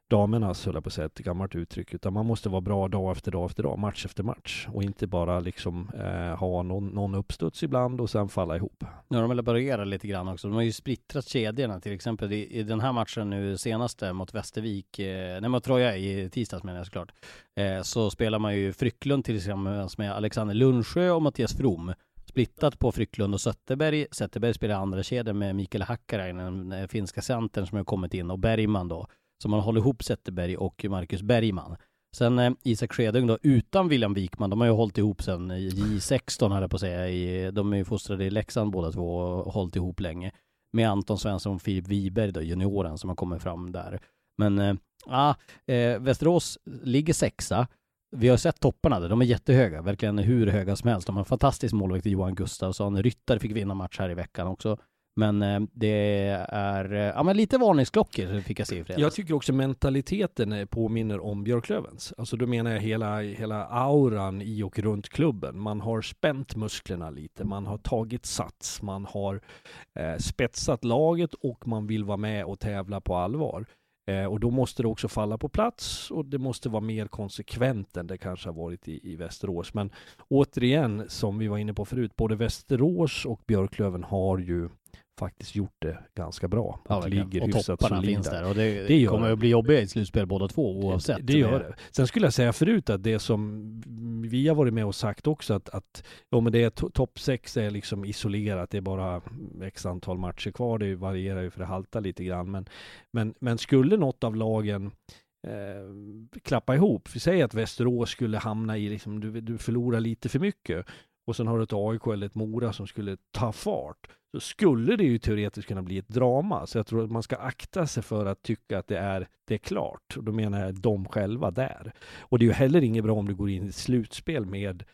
damernas, höll jag på att säga, ett gammalt uttryck, utan man måste vara bra dag efter dag efter dag, match efter match och inte bara liksom eh, ha någon, någon uppstuds ibland och sen falla ihop. Nu har de väl börjat lite grann också. De har ju splittrat kedjorna. Till exempel i, i den här matchen nu senaste mot Västervik, eh, nej mot Troja i tisdags menar jag såklart, eh, så spelar man ju Frycklund tillsammans med Alexander Lundsjö och Mattias From. Splittat på Frycklund och Zetterberg. Zetterberg spelar andra kedjan med Mikael Hakkarainen, den finska centern som har kommit in, och Bergman då. Så man håller ihop Zetterberg och Marcus Bergman. Sen eh, Isak Skedung då, utan William Wikman, de har ju hållit ihop sen J16 höll jag på att säga. I, de är ju fostrade i Leksand båda två och hållit ihop länge. Med Anton Svensson och Filip Wiberg då, junioren som har kommit fram där. Men eh, ah, eh, Västerås ligger sexa. Vi har sett topparna där, de är jättehöga, verkligen hur höga som helst. De har en fantastisk målvakt i Johan Gustafsson. Ryttare fick vinna match här i veckan också. Men eh, det är, eh, ja men lite varningsklockor fick jag se i fredags. Jag tycker också mentaliteten eh, påminner om Björklövens. Alltså då menar jag hela, hela auran i och runt klubben. Man har spänt musklerna lite, man har tagit sats, man har eh, spetsat laget och man vill vara med och tävla på allvar. Eh, och då måste det också falla på plats och det måste vara mer konsekvent än det kanske har varit i, i Västerås. Men återigen, som vi var inne på förut, både Västerås och Björklöven har ju faktiskt gjort det ganska bra. Ja, och ligger och topparna finns där och det, Det kommer det. att bli jobbiga i slutspel båda två oavsett. Det, det gör det. Sen skulle jag säga förut att det som vi har varit med och sagt också att, att ja, men det är to- topp sex är liksom isolerat. Det är bara x antal matcher kvar. Det varierar ju för det haltar lite grann. Men, men, men skulle något av lagen eh, klappa ihop. Vi säger att Västerås skulle hamna i, liksom, du, du förlorar lite för mycket och sen har du ett AIK eller ett Mora som skulle ta fart så skulle det ju teoretiskt kunna bli ett drama. Så jag tror att man ska akta sig för att tycka att det är, det är klart. Och då menar jag de själva där. Och det är ju heller inget bra om du går in i ett slutspel med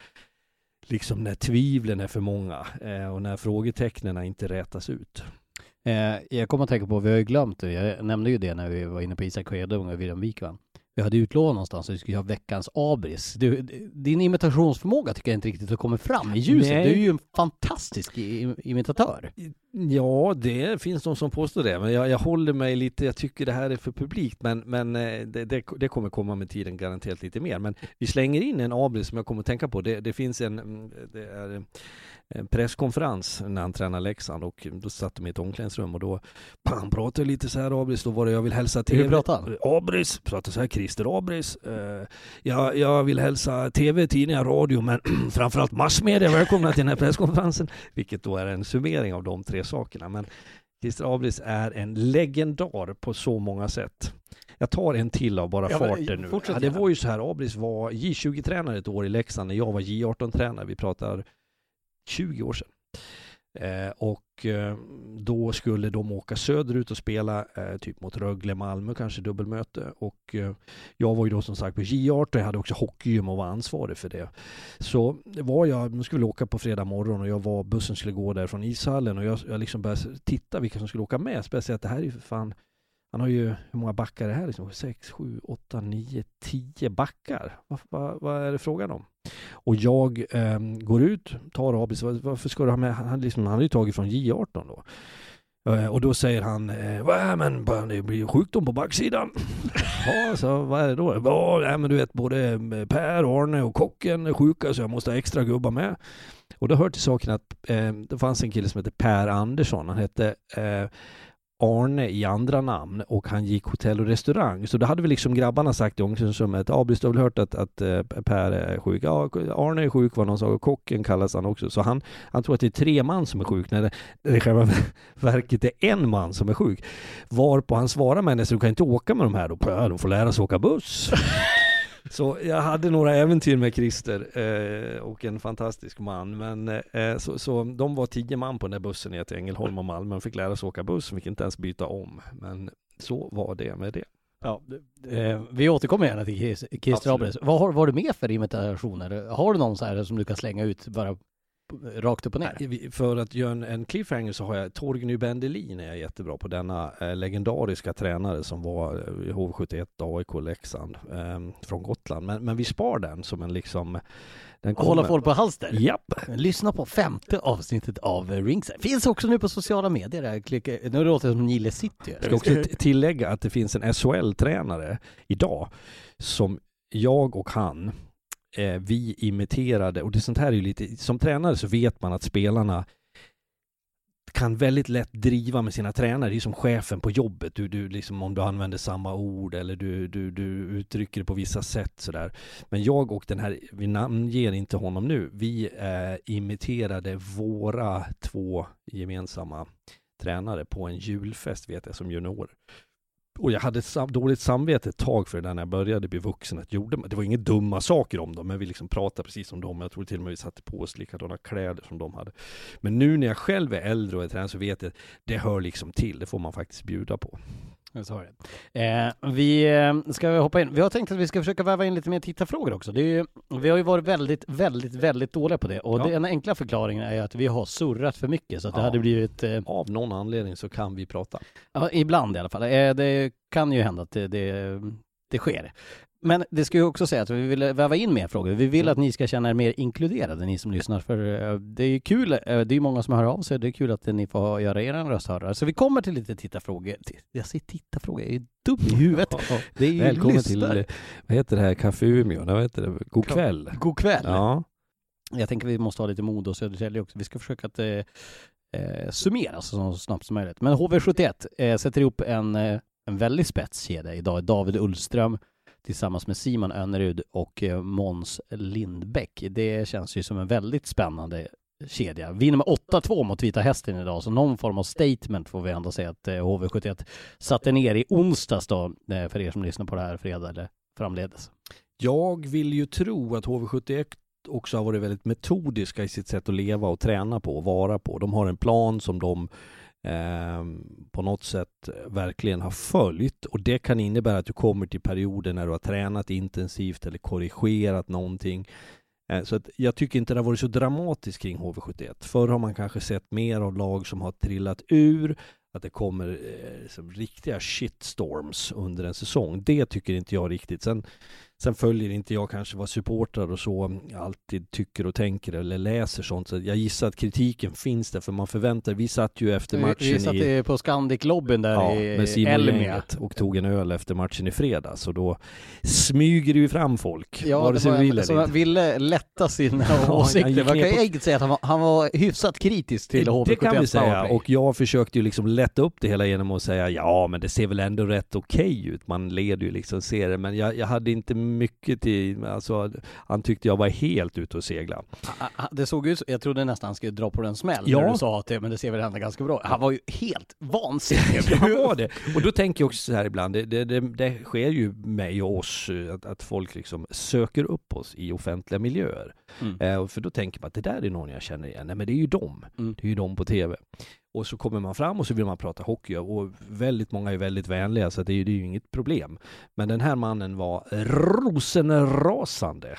liksom när tvivlen är för många eh, och när frågetecknen inte rätas ut. Eh, jag kommer att tänka på, vi har ju glömt det, jag nämnde ju det när vi var inne på Isak Skedung och William Wikman. Vi hade utlovat någonstans att vi skulle ha veckans abris. Du, din imitationsförmåga tycker jag inte riktigt har kommit fram i ljuset. Nej. Du är ju en fantastisk imitatör. Ja, det finns de som påstår det, men jag, jag håller mig lite, jag tycker det här är för publikt, men, men eh, det, det, det kommer komma med tiden garanterat lite mer. Men vi slänger in en abris som jag kommer att tänka på. Det, det finns en, mm, det är en presskonferens när han tränar Leksand och då satt de i ett omklädningsrum och då han pratade lite så här Abris, då var det jag vill hälsa till Hur pratar han? Abris, pratar så här Christer Abris. Eh, jag, jag vill hälsa tv, tidningar, radio men <clears throat> framförallt massmedia välkomna till den här presskonferensen. Vilket då är en summering av de tre sakerna. Men Christer Abris är en legendar på så många sätt. Jag tar en till av bara Ja, farten nu. Ja, det var ju så här, Abris var J20-tränare ett år i Leksand när jag var J18-tränare. Vi pratar 20 år sedan. Eh, och eh, då skulle de åka söderut och spela eh, typ mot Rögle, Malmö kanske dubbelmöte. Och eh, jag var ju då som sagt på J18, jag hade också hockeygym och var ansvarig för det. Så det var jag, de skulle åka på fredag morgon och jag var, bussen skulle gå där från ishallen och jag, jag liksom började titta vilka som skulle åka med. Speciellt det här är ju för fan han har ju, hur många backar är det här liksom? 6, 7, 8, 9, 10 backar. Vad, vad, vad är det frågan om? Och jag eh, går ut, tar Abis, varför ska du ha med, han, liksom, han hade ju tagit från J18 då. Eh, och då säger han, eh, men det blir ju sjukdom på backsidan. <laughs> ja, så vad är det då? Ja, men du vet både eh, Per, Arne och kocken är sjuka så jag måste ha extra gubbar med. Och då hör till saken att eh, det fanns en kille som hette Per Andersson. Han hette eh, Arne i andra namn och han gick hotell och restaurang. Så då hade vi liksom grabbarna sagt i omklädningsrummet, ja du har väl hört att, att eh, Per är sjuk? Ja, Arne är sjuk var någon sa och kocken kallas han också. Så han, han tror att det är tre man som är sjuk när det, när det i själva <laughs> verket är en man som är sjuk. Varpå han svarar med henne, så du kan inte åka med de här då? Ja, de får lära sig åka buss. <laughs> Så jag hade några äventyr med Christer eh, och en fantastisk man. Men eh, så, så de var tio man på den där bussen ner till Ängelholm och Malmö. De fick lära sig åka buss, de fick inte ens byta om. Men så var det med det. Ja, eh, vi återkommer gärna till Chris- Christer. Abres. Vad har, vad har du med för imitationer? Har du någon så här som du kan slänga ut bara rakt upp och ner? Nej, För att göra en, en cliffhanger så har jag Torgny Bendelin är jag jättebra på. Denna eh, legendariska tränare som var eh, i HV71 AIK Leksand eh, från Gotland. Men, men vi spar den som en liksom... Den Och hålla folk på halster? Japp. Lyssna på femte avsnittet av Ringside. Finns också nu på sociala medier. Där. Klicka, nu låter det som Nile City. Jag ska också tillägga att det finns en SHL-tränare idag som jag och han, eh, vi imiterade, och det sånt här är ju lite, som tränare så vet man att spelarna kan väldigt lätt driva med sina tränare. Det är som chefen på jobbet. Du, du, liksom, om du använder samma ord eller du, du, du uttrycker det på vissa sätt. Sådär. Men jag och den här, vi namnger inte honom nu, vi eh, imiterade våra två gemensamma tränare på en julfest vet jag som junior. Och jag hade sam- dåligt samvete ett tag för det där när jag började bli vuxen. Att gjorde, det var inga dumma saker om dem, men vi liksom pratade precis som dem. Jag tror till och med vi satte på oss likadana kläder som de hade. Men nu när jag själv är äldre och är tränare så vet jag att det hör liksom till. Det får man faktiskt bjuda på. Jag sa det. Eh, vi eh, ska hoppa in. Vi har tänkt att vi ska försöka väva in lite mer tittarfrågor också. Det är ju, vi har ju varit väldigt, väldigt, väldigt dåliga på det. Och Ja. den enkla förklaringen är att vi har surrat för mycket så att det Ja. hade blivit eh, Av någon anledning så kan vi prata. Ja, ibland i alla fall. Eh, Det kan ju hända att det, det, det sker. Men det ska ju också säga att vi vill väva in mer frågor. Vi vill att ni ska känna er mer inkluderade, ni som lyssnar. För eh, det är ju kul, eh, det är ju många som hör av sig. Det är kul att ni får göra er röst hörda. Så vi kommer till lite tittarfrågor. Ti- Jag säger tittarfrågor, jag är ju dum i huvudet. Det är ju Välkommen lyssnare. till, eh, vad heter det här, Café Umeå? Vad heter det? God kväll. God kväll. Ja. Jag tänker vi måste ha lite mod och Södertälje också. Vi ska försöka att eh, eh, summera så snabbt som möjligt. Men HV71 eh, sätter ihop en, en väldigt spetskedja idag. David Ullström tillsammans med Simon Önnerud och eh, Måns Lindbäck. Det känns ju som en väldigt spännande kedja. Vinner med 8-2 mot Vita Hästen idag, så någon form av statement får vi ändå säga att eh, HV71 satte ner i onsdags då, eh, för er som lyssnar på det här fredag eller framledes. Jag vill ju tro att HV71 också har varit väldigt metodiska i sitt sätt att leva och träna på och vara på. De har en plan som de eh, på något sätt verkligen har följt och det kan innebära att du kommer till perioder när du har tränat intensivt eller korrigerat någonting. Eh, så att jag tycker inte det har varit så dramatiskt kring HV71. Förr har man kanske sett mer av lag som har trillat ur, att det kommer eh, som riktiga shitstorms under en säsong. Det tycker inte jag riktigt. Sen Sen följer inte jag kanske vad supportrar och så alltid tycker och tänker eller läser sånt. Så jag gissar att kritiken finns där för man förväntar, vi satt ju efter matchen vi, vi satt i, på Scandic-lobbyn där ja, i med Simon Elmia. och tog en öl efter matchen i fredags och då smyger det ju fram folk. Ja, vare det sig var vi en vill som inte. ville lätta sina <laughs> han åsikter. Man kan ju på- enkelt säga att han var, han var hyfsat kritisk till HV71 Det kan vi säga och jag försökte ju liksom lätta upp det hela genom att säga ja men det ser väl ändå rätt okej ut. Man leder ju liksom serien men jag, jag hade inte mycket till, alltså han tyckte jag var helt ute och segla. Det såg ut jag trodde nästan han skulle dra på den smäll Ja. när du sa att det, men det ser väl ändå ganska bra Han var ju helt vansinnig. <laughs> Han var det. Och då tänker jag också så här ibland, det, det, det, det sker ju mig och oss eh, att, att folk liksom söker upp oss i offentliga miljöer. Mm. Eh, för då tänker man att det där är någon jag känner igen. Nej men det är ju dem. Mm. Det är ju dem på TV. Och så kommer man fram och så vill man prata hockey och väldigt många är väldigt vänliga så det, är ju- det är ju inget problem. Men den här mannen var rosenrasande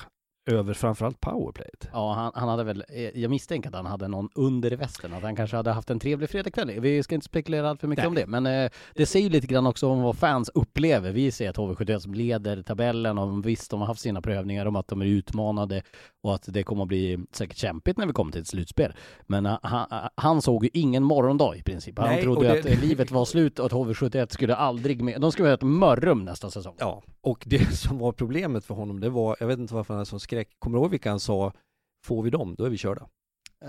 över framförallt powerplayet. Ja, han, han hade väl, eh, jag misstänker att han hade någon under i västen, att han kanske hade haft en trevlig fredagkväll. Vi ska inte spekulera allt för mycket Nej. om det, men eh, det säger ju lite grann också om vad fans upplever. Vi ser att HV71 som leder tabellen och visst, de har haft sina prövningar om att de är utmanade och att det kommer att bli säkert kämpigt när vi kommer till ett slutspel. Men eh, han, han såg ju ingen morgondag i princip. Han Nej, trodde det- att eh, livet var slut och att HV71 skulle aldrig med, de skulle ha ett mörrum nästa säsong. Ja, och det <laughs> som var problemet för honom det var, jag vet inte varför han hade sån skräck, kommer du ihåg vilka han sa, får vi dem, då är vi körda.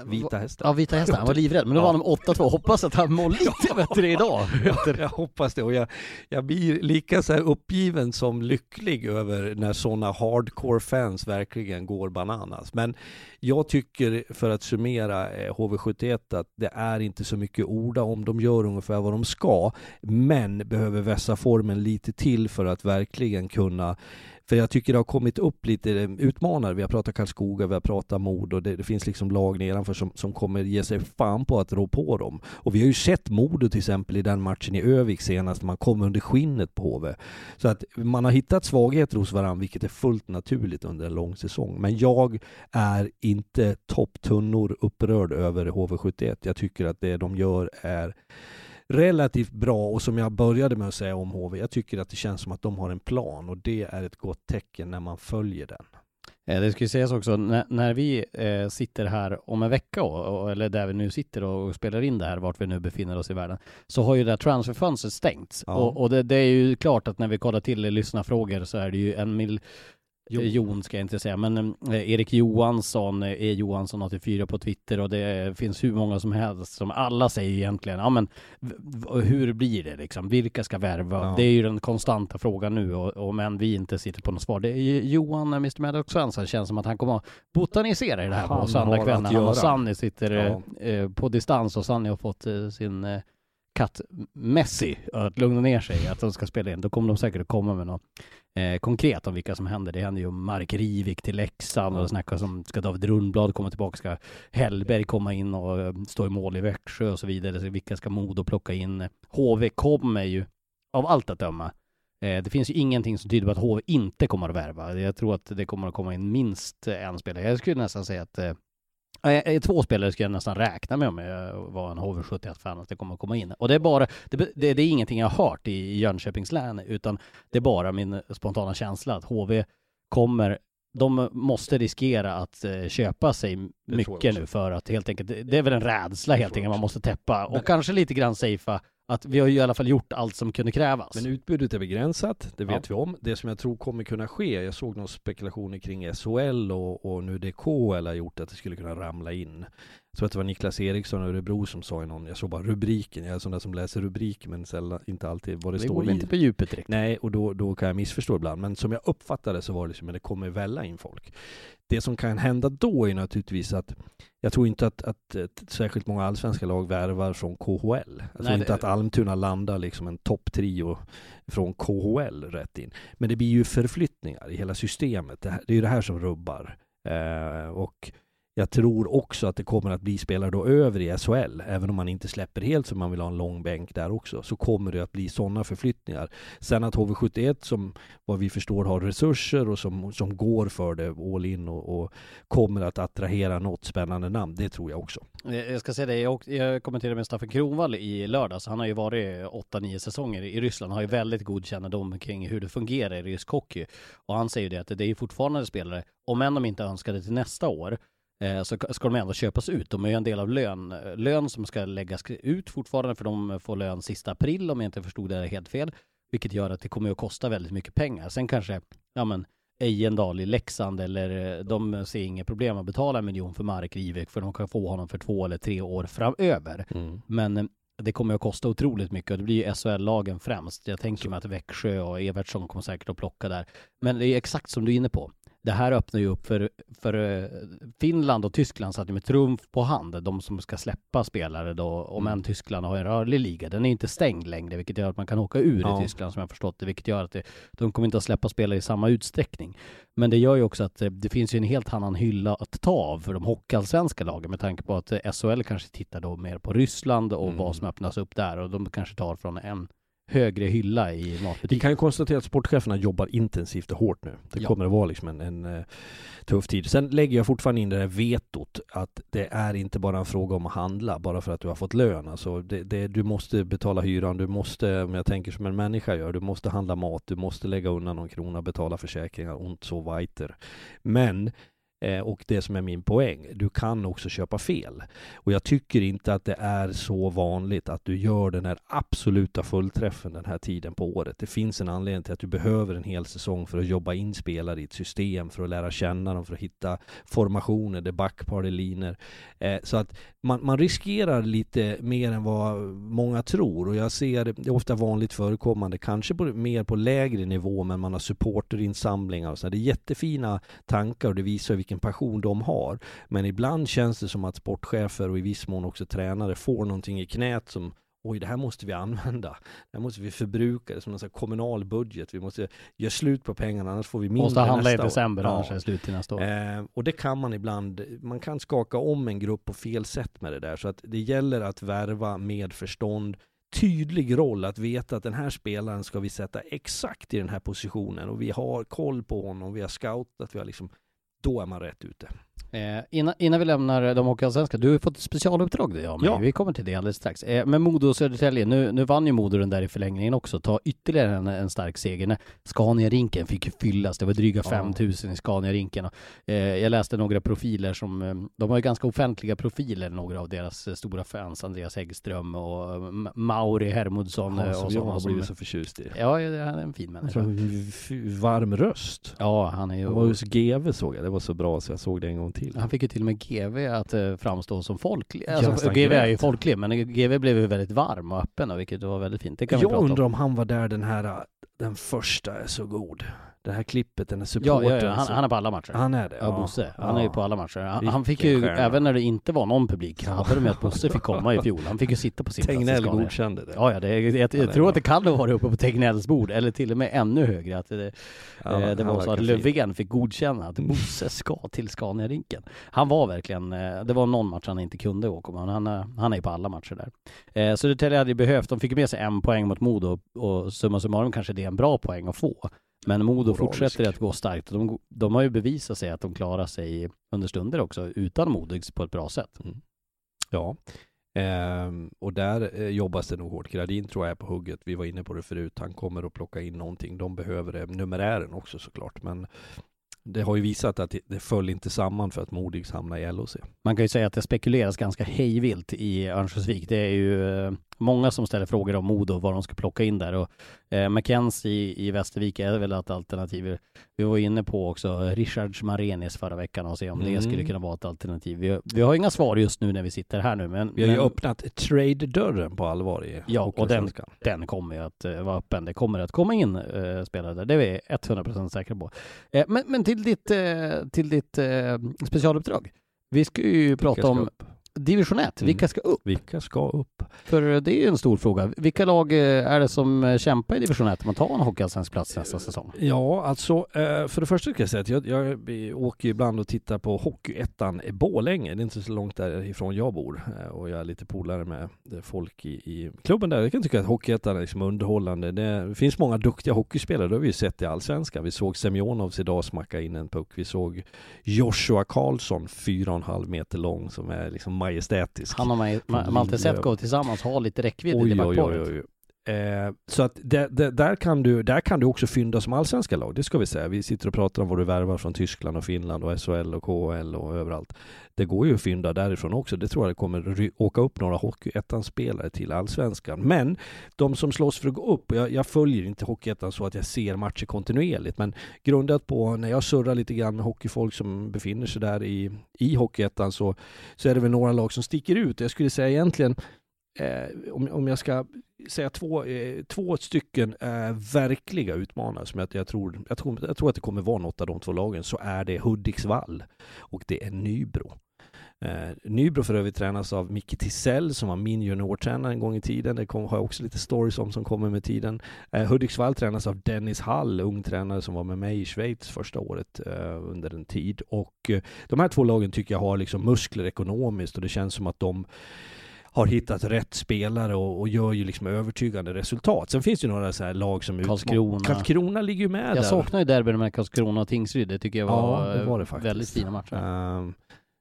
Vita hästar. Ja, Vita hästar. Han var livrädd, men nu Ja. vann de 8-2. Hoppas att han mår lite bättre idag. Ja, jag hoppas det och jag, jag blir lika så här uppgiven som lycklig över när sådana hardcore fans verkligen går bananas. Men jag tycker för att summera eh, HV71 att det är inte så mycket orda om. De gör ungefär vad de ska men behöver vässa formen lite till för att verkligen kunna för jag tycker det har kommit upp lite eh, utmanare. Vi har pratat Karlskoga, vi har pratat mord och det, det finns liksom lag nedanför som, som kommer ge sig fan på att rå på dem. Och vi har ju sett Modo till exempel i den matchen i Övik senast, man kom under skinnet på HV. Så att man har hittat svagheter hos varandra, vilket är fullt naturligt under en lång säsong. Men jag är inte topptunnor upprörd över HV71. Jag tycker att det de gör är relativt bra och som jag började med att säga om HV, jag tycker att det känns som att de har en plan och det är ett gott tecken när man följer den. Eh, Det ska ju sägas också, när, när vi eh, sitter här om en vecka, och, eller där vi nu sitter och spelar in det här, vart vi nu befinner oss i världen, så har ju det här transferfönstret stängts. Ja. Och, och det, det är ju klart att när vi kollar till lyssnarfrågor så är det ju en mil Jo. Jon. Jon ska jag inte säga, men eh, Erik Johansson, eh, E Johansson 84 på Twitter och det finns hur många som helst som alla säger egentligen, ja men hur blir det liksom? Vilka ska värva? Ja. Det är ju den konstanta frågan nu och, och men vi inte sitter på något svar. Det är ju Johan, eh, Mr Maddox Svensson, känns som att han kommer att botanisera i det här Han på söndagskvällen. att Han och. Sanny sitter Ja. eh, eh, på distans och Sanny har fått eh, sin eh, katt Messi att lugna ner sig, att de ska spela in. Då kommer de säkert att komma med något eh, konkret om vilka som händer. Det händer ju Mark Rivik till Leksand och snackas om, ska David Rundblad komma tillbaka, ska Hellberg komma in och eh, stå i mål i Växjö och så vidare. Så vilka ska Modo plocka in? HV kommer ju av allt att döma. Eh, det finns ju ingenting som tyder på att HV inte kommer att värva. Jag tror att det kommer att komma in minst en spelare. Jag skulle nästan säga att eh, två spelare skulle jag nästan räkna med om jag var en HV71-fan att det kommer att komma in. Och det är bara, det, det, det är ingenting jag har hört i Jönköpings län, utan det är bara min spontana känsla att HV kommer de måste riskera att eh, köpa sig mycket nu för att helt enkelt, det är väl en rädsla helt enkelt man måste täppa och kanske lite grann safea att vi har ju i alla fall gjort allt som kunde krävas. Men utbudet är begränsat, det vet Ja. vi om. Det som jag tror kommer kunna ske, jag såg några spekulationer kring SHL och, och nu det KHL har gjort att det skulle kunna ramla in. Tror att det var Niklas Eriksson och Örebro som sa i någon, jag såg bara rubriken, jag är sån där som läser rubriker men sällan, inte alltid vad det, det står går i. väl inte på djupet direkt. Nej, och då, då kan jag missförstå ibland. Men som jag uppfattade så var det liksom, men det kommer välla in folk. Det som kan hända då är naturligtvis att jag tror inte att, att, att särskilt många allsvenska lag värvar från KHL. Jag tror Nej, inte det- att Almtuna landar liksom en topptrio från KHL rätt in. Men det blir ju förflyttningar i hela systemet. Det, här, det är ju det här som rubbar. Eh, och jag tror också att det kommer att bli spelare då över i SHL, även om man inte släpper helt som man vill ha en lång bänk där också, så kommer det att bli sådana förflyttningar. Sen att HV71 som vad vi förstår har resurser och som, som går för det all in och, och kommer att attrahera något spännande namn, det tror jag också. Eh, jag ska säga det, jag, jag kommenterade med Staffan Kronvall i lördags. Han har ju varit 8-9 säsonger i Ryssland, har ju väldigt god kännedom kring hur det fungerar i rysk hockey. Och han säger ju det att det är ju fortfarande spelare, om än de inte önskade till nästa år, så ska de ändå köpas ut. De är ju en del av lön, lön som ska läggas ut fortfarande för de får lön sista april om jag inte förstod det helt fel. Vilket gör att det kommer att kosta väldigt mycket pengar. Sen kanske, ja men Ejendal i Leksand eller eh, de ser inget problem att betala en miljon för Marek Rivek för de kan få honom för två eller tre år framöver. Men eh, det kommer att kosta otroligt mycket och det blir ju SHL-lagen främst. Jag tänker mig att Växjö och Evertsson kommer säkert att plocka där. Men det är exakt som du är inne på. Det här öppnar ju upp för, för eh, Finland och Tyskland så att de med trumf på hand, de som ska släppa spelare då, om än Tyskland har en rörlig liga. Den är inte stängd längre, vilket gör att man kan åka ur Ja. i Tyskland som jag förstått det, vilket gör att det, de kommer inte att släppa spelare i samma utsträckning. Men det gör ju också att eh, det finns ju en helt annan hylla att ta av för de hockeyallsvenska lagen med tanke på att eh, SHL kanske tittar då mer på Ryssland och Mm. vad som öppnas upp där och de kanske tar från en högre hylla i Vi matbutiken. kan ju konstatera att sportcheferna jobbar intensivt och hårt nu. Det Ja. kommer att vara liksom en, en eh, tuff tid. Sen lägger jag fortfarande in det där vetot att det är inte bara en fråga om att handla bara för att du har fått lön. Alltså det, det, du måste betala hyran, du måste, om jag tänker som en människa gör, du måste handla mat, du måste lägga undan någon krona, betala försäkringar och så weiter. Men Eh, och det som är min poäng, du kan också köpa fel. Och jag tycker inte att det är så vanligt att du gör den här absoluta fullträffen den här tiden på året. Det finns en anledning till att du behöver en hel säsong för att jobba in spelare i ett system, för att lära känna dem, för att hitta formationer, det är backpar, det är linor. Eh, så att man, man riskerar lite mer än vad många tror och jag ser det, det är ofta vanligt förekommande, kanske på, mer på lägre nivå, men man har supporterinsamlingar och så. Det är jättefina tankar och det visar vilken passion de har. Men ibland känns det som att sportchefer och i viss mån också tränare får någonting i knät som Oj, det här måste vi använda. Det här måste vi förbruka. Det är som en kommunal budget. Vi måste göra slut på pengarna, annars får vi mindre Måste handla i nästa år. december Ja. annars är det slut till nästa år. Eh, och det kan man ibland, man kan skaka om en grupp på fel sätt med det där. Så att det gäller att värva med förstånd, tydlig roll, att veta att den här spelaren ska vi sätta exakt i den här positionen och vi har koll på honom, vi har scoutat, vi har liksom, då är man rätt ute. Eh, innan, innan vi lämnar de hockeyallsvenska, du har fått ett specialuppdrag det jag med. Ja. Vi kommer till det alldeles strax. Eh, men Modo och Södertälje, nu, nu vann ju Modo den där i förlängningen också. Ta ytterligare en, en stark seger. När Scania-rinken fick ju fyllas, det var dryga Ja. 5000 i Scania-rinken. Och, Eh, jag läste några profiler som, eh, de har ju ganska offentliga profiler, några av deras eh, stora fans, Andreas Häggström och eh, Ma- Mauri Hermodsson Ja, och som jag sådana har blivit så förtjust i. Ja, han är en fin människa. f- varm röst. Ja, han är ju... Han var hos GV såg jag, det var så bra så jag såg det en gång till. Han fick ju till och med GV att eh, framstå som folklig. Alltså, GV är ju folklig, men GV blev ju väldigt varm och öppen vilket var väldigt fint. Det kan vi Jag prata undrar om. om han var där den här, den första är så god. Det här klippet, den här Ja, supporten. ja, ja. Han, som- han är på alla matcher. han är det? Ja, Bosse. Han är ju på alla matcher. Han, han fick ju, stjärna. även när det inte var någon publik, så hade de med att Bosse fick komma i fjol. Han fick ju sitta på sin Tegnell godkände det. Ja, ja, det, jag, jag, Ja, är tror att det kan ha varit uppe på Tegnells bord, eller till och med ännu högre. Att det, Ja, eh, det han var så att. Löfven fick godkänna att Bosse ska till Scania-rinken. Han var verkligen, eh, det var någon match han inte kunde åka, men han, är- han är på alla matcher där. Eh, Södertälje hade ju behövt, de fick ju med sig en poäng mot Modo och summa summarum kanske det är en bra poäng att få. Men Modo Moralisk. fortsätter att gå starkt de, de har ju bevisat sig att de klarar sig under stunder också utan Modo på ett bra sätt. Ja. Ehm, och där eh, jobbas det nog hårt. Gradin tror jag är på hugget. Vi var inne på det förut. Han kommer att plocka in någonting. De behöver det. Numerären också såklart. Men det har ju visat att det, det föll inte samman för att Modigs hamnade i LOC. Man kan ju säga att det spekuleras ganska hejvilt i Örnsköldsvik. Det är ju eh, många som ställer frågor om Modo, vad de ska plocka in där och eh, Mackenzie i, i Västervik är väl ett alternativ. Vi var inne på också Richards Marenis förra veckan och se om det Mm. skulle kunna vara ett alternativ. Vi, vi har inga svar just nu när vi sitter här nu men, Vi har ju men öppnat trade-dörren på allvar i Ja, och den, den kommer ju att eh, vara öppen. Det kommer att komma in eh, spelare där. Det är vi 100% säkra på. Eh, men, men till ditt, till ditt specialuppdrag. Vi ska ju prata om upp? Division 1. Mm. Vilka ska upp? Vilka ska upp? För det är ju en stor fråga. Vilka lag eh, är det som eh, kämpar i division 1 om att ta en hockeyallsvensk plats nästa säsong? Ja, alltså eh, för det första ska jag säga att jag, jag åker ibland och tittar på Hockeyettan i Borlänge. Det är inte så långt därifrån jag bor och jag är lite polare med folk i, i klubben där. Jag kan tycka att Hockeyettan är liksom underhållande. Det finns många duktiga hockeyspelare. Det har vi ju sett i Allsvenskan. Vi såg Semjonovs idag smacka in en puck. Vi såg Joshua Karlsson, fyra och en halv meter lång, som är liksom majestätisk. Han och Ma- Ma- Malte Sätko tillsammans har lite räckvidd i Oj, det oj, oj, oj. Eh, så att det, det, där, kan du, där kan du också fynda som allsvenska lag, det ska vi säga. Vi sitter och pratar om vad du värvar från Tyskland och Finland och SHL och KHL och överallt. Det går ju att fynda därifrån också. Det tror jag det kommer åka upp några Hockeyettan-spelare till allsvenskan. Men de som slåss för att gå upp, jag, jag följer inte Hockeyettan så att jag ser matcher kontinuerligt, men grundat på när jag surrar lite grann med hockeyfolk som befinner sig där i, i Hockeyettan så, så är det väl några lag som sticker ut. Jag skulle säga egentligen eh, om, om jag ska säga två, eh, två stycken eh, verkliga utmanare som jag, jag, tror, jag, tror, jag tror att det kommer vara något av de två lagen, så är det Hudiksvall och det är Nybro. Eh, Nybro för övrigt tränas av Micke Tisell som var min juniortränare en gång i tiden. Det kom, har jag också lite stories om som kommer med tiden. Eh, Hudiksvall tränas av Dennis Hall, ung tränare som var med mig i Schweiz första året eh, under en tid. Och eh, de här två lagen tycker jag har liksom muskler ekonomiskt och det känns som att de har hittat rätt spelare och, och gör ju liksom övertygande resultat. Sen finns det ju några så här lag som Karlskrona. Karlskrona ligger ju med där. Jag saknar ju derbyn med Karlskrona och Tingsryd. Det tycker jag var, Ja, det var det faktiskt. väldigt fina matcher. Ehm,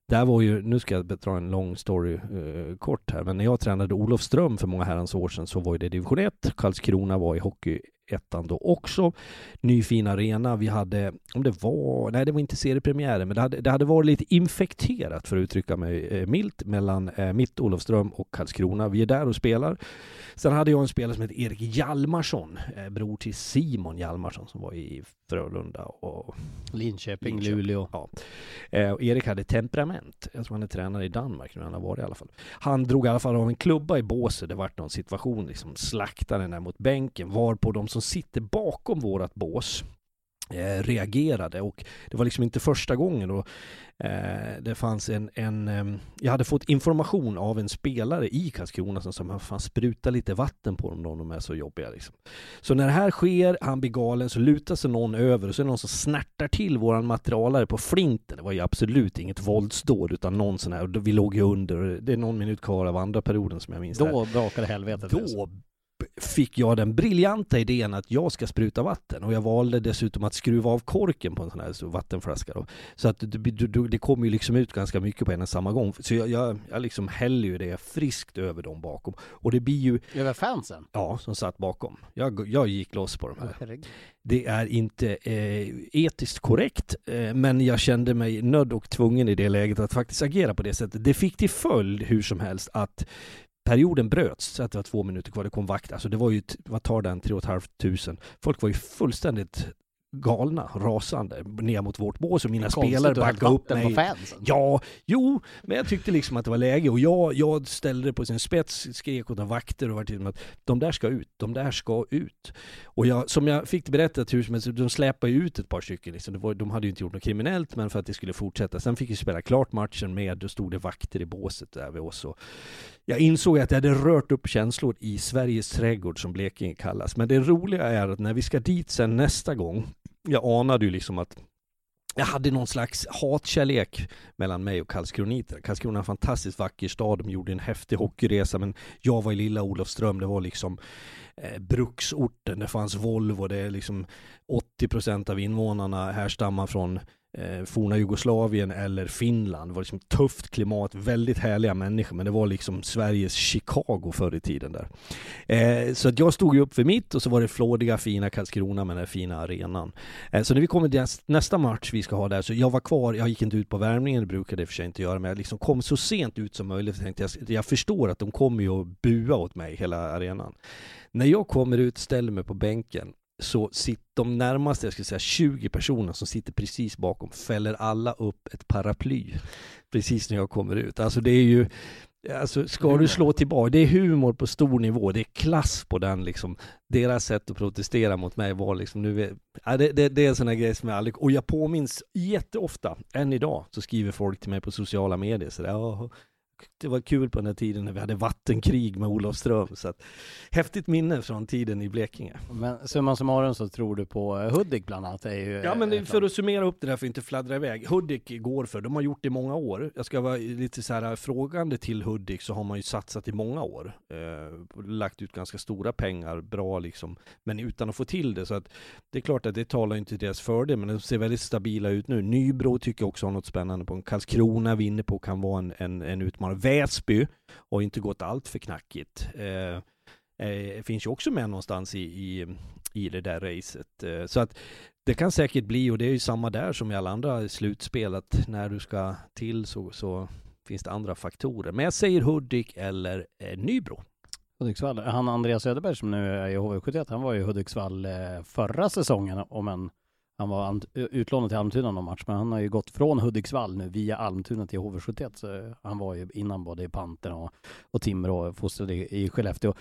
där var ju, nu ska jag dra en lång story eh, kort här, men när jag tränade Olofström för många herrans år sedan så var ju det division 1. Karlskrona var i hockey ettan då också. Ny fin arena. Vi hade, om det var, nej det var inte seriepremiären, men det hade, det hade varit lite infekterat för att uttrycka mig eh, milt mellan eh, mitt Olofström och Karlskrona. Vi är där och spelar. Sen hade jag en spelare som heter Erik Hjalmarsson, eh, bror till Simon Hjalmarsson som var i Frölunda och Linköping, Linköping. Luleå. Ja. Och Erik hade temperament. Jag tror han är tränare i Danmark nu, han har varit i alla fall. Han drog i alla fall av en klubba i båset. Det vart någon situation, liksom slaktade den där mot bänken, varpå de som sitter bakom vårat bås eh, reagerade och det var liksom inte första gången och eh, det fanns en, en ehm, jag hade fått information av en spelare i Karlskrona som sa man fan spruta lite vatten på dem då de är så jobbiga liksom. Så när det här sker, han blir galen, så lutar sig någon över och så är det någon som snärtar till våran materialare på flinten. Det var ju absolut inget våldsdåd utan någon sån här, och vi låg ju under, det är någon minut kvar av andra perioden som jag minns. Då brakade helvetet. Då fick jag den briljanta idén att jag ska spruta vatten och jag valde dessutom att skruva av korken på en sån här vattenflaska då. Så att det, det, det kom ju liksom ut ganska mycket på en och samma gång. Så jag, jag, jag liksom häller ju det friskt över dem bakom. Och det blir ju, Över fansen? ja, som satt bakom. Jag, jag gick loss på de här. Det är inte eh, etiskt korrekt, eh, men jag kände mig nödd och tvungen i det läget att faktiskt agera på det sättet. Det fick till följd hur som helst att perioden bröts så att det var två minuter kvar. Det kom vakt. Alltså det var ju, vad tar den, tre och ett halvt tusen. Folk var ju fullständigt galna, rasande, ner mot vårt bås och mina spelare backade upp vatten på mig. fansen. Ja, jo, men jag tyckte liksom att det var läge och jag, jag ställde det på sin spets, skrek åt vakter och var till att de där ska ut, de där ska ut. Och jag, som jag fick det berättat hur som helst, de släpade ju ut ett par stycken liksom. det var, de hade ju inte gjort något kriminellt men för att det skulle fortsätta. Sen fick vi spela klart matchen med, då stod det vakter i båset där vid oss och jag insåg att jag hade rört upp känslor i Sveriges trädgård som Blekinge kallas. Men det roliga är att när vi ska dit sen nästa gång, jag anade ju liksom att jag hade någon slags hatkärlek mellan mig och Karlskroniter. Karlskrona är en fantastiskt vacker stad, de gjorde en häftig hockeyresa men jag var i lilla Olofström, det var liksom eh, bruksorten, det fanns Volvo, det är liksom 80% av invånarna härstammar från eh, forna Jugoslavien eller Finland. Det var liksom tufft klimat, väldigt härliga människor, men det var liksom Sveriges Chicago förr i tiden där. Eh, så att jag stod ju upp för mitt och så var det flådiga fina Karlskrona med den här fina arenan. Eh, så när vi kommer till nästa match vi ska ha där, så jag var kvar, jag gick inte ut på värmningen, det brukade jag i och för sig inte göra, men jag liksom kom så sent ut som möjligt. Tänkte jag, jag förstår att de kommer ju att bua åt mig, hela arenan. När jag kommer ut, ställer mig på bänken, så sitter de närmaste, jag skulle säga 20 personer som sitter precis bakom, fäller alla upp ett paraply precis när jag kommer ut. Alltså det är ju, alltså ska du slå tillbaka, det är humor på stor nivå, det är klass på den liksom. Deras sätt att protestera mot mig var liksom, nu ja, det, det, det är en sån här grej som jag aldrig, och jag påminns jätteofta, än idag, så skriver folk till mig på sociala medier så där, "Ja, det var kul på den här tiden när vi hade vattenkrig med Olofström. Så att, häftigt minne från tiden i Blekinge. Men summa summarum så tror du på eh, Hudik bland annat? Är ju Ja men det, ett för att summera upp det där för att inte fladdra iväg. Hudik går för, de har gjort det i många år. Jag ska vara lite så här frågande till Hudik så har man ju satsat i många år. Eh, lagt ut ganska stora pengar, bra liksom. Men utan att få till det. Så att det är klart att det talar inte till deras fördel men de ser väldigt stabila ut nu. Nybro tycker jag också har något spännande på. Karlskrona vi är inne på kan vara en, en, en utmanare. Väsby har inte gått allt för knackigt. Eh, eh, finns ju också med någonstans i, i, i det där racet. Eh, så att det kan säkert bli, och det är ju samma där som i alla andra slutspel, att när du ska till så, så finns det andra faktorer. Men jag säger Hudik eller eh, Nybro. Hudiksvall. Han Andreas Söderberg som nu är i HV71, han var ju i Hudiksvall eh, förra säsongen om en han var utlånad till Almtuna någon match, men han har ju gått från Hudiksvall nu via Almtuna till HV71. Så han var ju innan både i Pantern och, och Timrå fostrad i, i Skellefteå.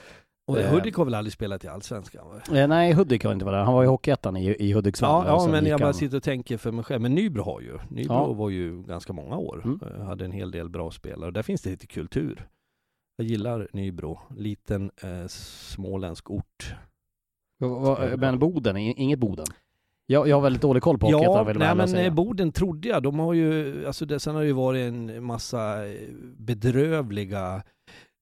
Och Eh, Hudik har väl aldrig spelat i Allsvenskan? Eh, nej, Hudik har inte varit där. Han var i Hockeyettan i, i Hudiksvall. Ja, ja men jag bara han- sitter och tänker för mig själv. Men Nybro har ju. Nybro Ja. var ju ganska många år. Mm. Eh, Hade en hel del bra spelare. Där finns det lite kultur. Jag gillar Nybro. Liten eh, småländsk ort. Men Boden, inget Boden? Jag, jag har väldigt dålig koll på Hockeyettan, Ja, vill nej men säga. eh, Boden trodde jag. De har ju, alltså det, sen har det ju varit en massa eh, bedrövliga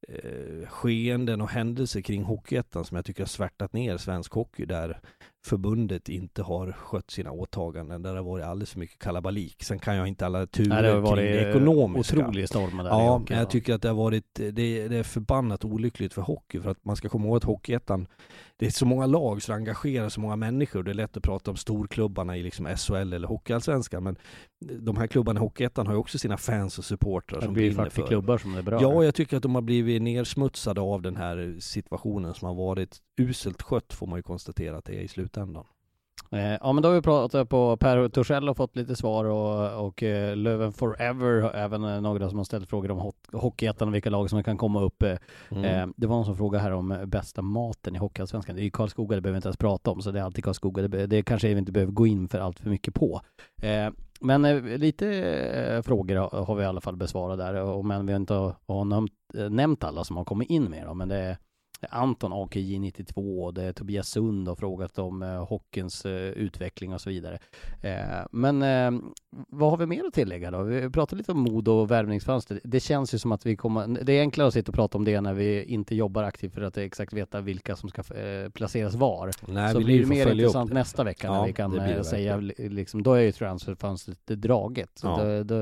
eh, skeenden och händelser kring Hockeyettan som jag tycker har svärtat ner svensk hockey där förbundet inte har skött sina åtaganden. Där det har varit alldeles för mycket kalabalik. Sen kan jag inte alla turer Nej, det har kring varit det eh, ekonomiska. otrolig storm där Ja, Hockeyettan. jag tycker att det har varit, det, det är förbannat olyckligt för hockey för att man ska komma ihåg att Hockeyettan, det är så många lag så det engagerar så många människor. Det är lätt att prata om storklubbarna i liksom SHL eller Hockeyallsvenskan men de här klubbarna i Hockeyettan har ju också sina fans och supportrar Det som blir brinner 40 för. klubbar som det berör. Ja, jag tycker att de har blivit nersmutsade av den här situationen som har varit uselt skött får man ju konstatera att det är i slutändan. Eh, ja men då har vi pratat på Per Torssell och fått lite svar och, och eh, Löven Forever även eh, några som har ställt frågor om ho- Hockeyettan och vilka lag som kan komma upp. Mm. det var någon som frågade här om bästa maten i Hockeyallsvenskan. Det är ju Karlskoga, det behöver vi inte ens prata om, så det är alltid Karlskoga. Det, det kanske vi inte behöver gå in för allt för mycket på. Men lite frågor har, vi i alla fall besvarat där, och, men vi har inte har, nämnt alla som har kommit in med dem, men det Anton AKJ92 och det är Tobias Sund har frågat om eh, hockeyns eh, utveckling och så vidare. Eh, men eh, vad har vi mer att tillägga då? Vi pratar lite om mod och värvningsfönster. Det känns ju som att vi kommer, det är enklare att sitta och prata om det när vi inte jobbar aktivt för att exakt veta vilka som ska placeras var. Nej, så blir det mer intressant nästa vecka när Ja, vi kan säga, liksom, då är ju transferfönstret draget. Så Ja. då, då,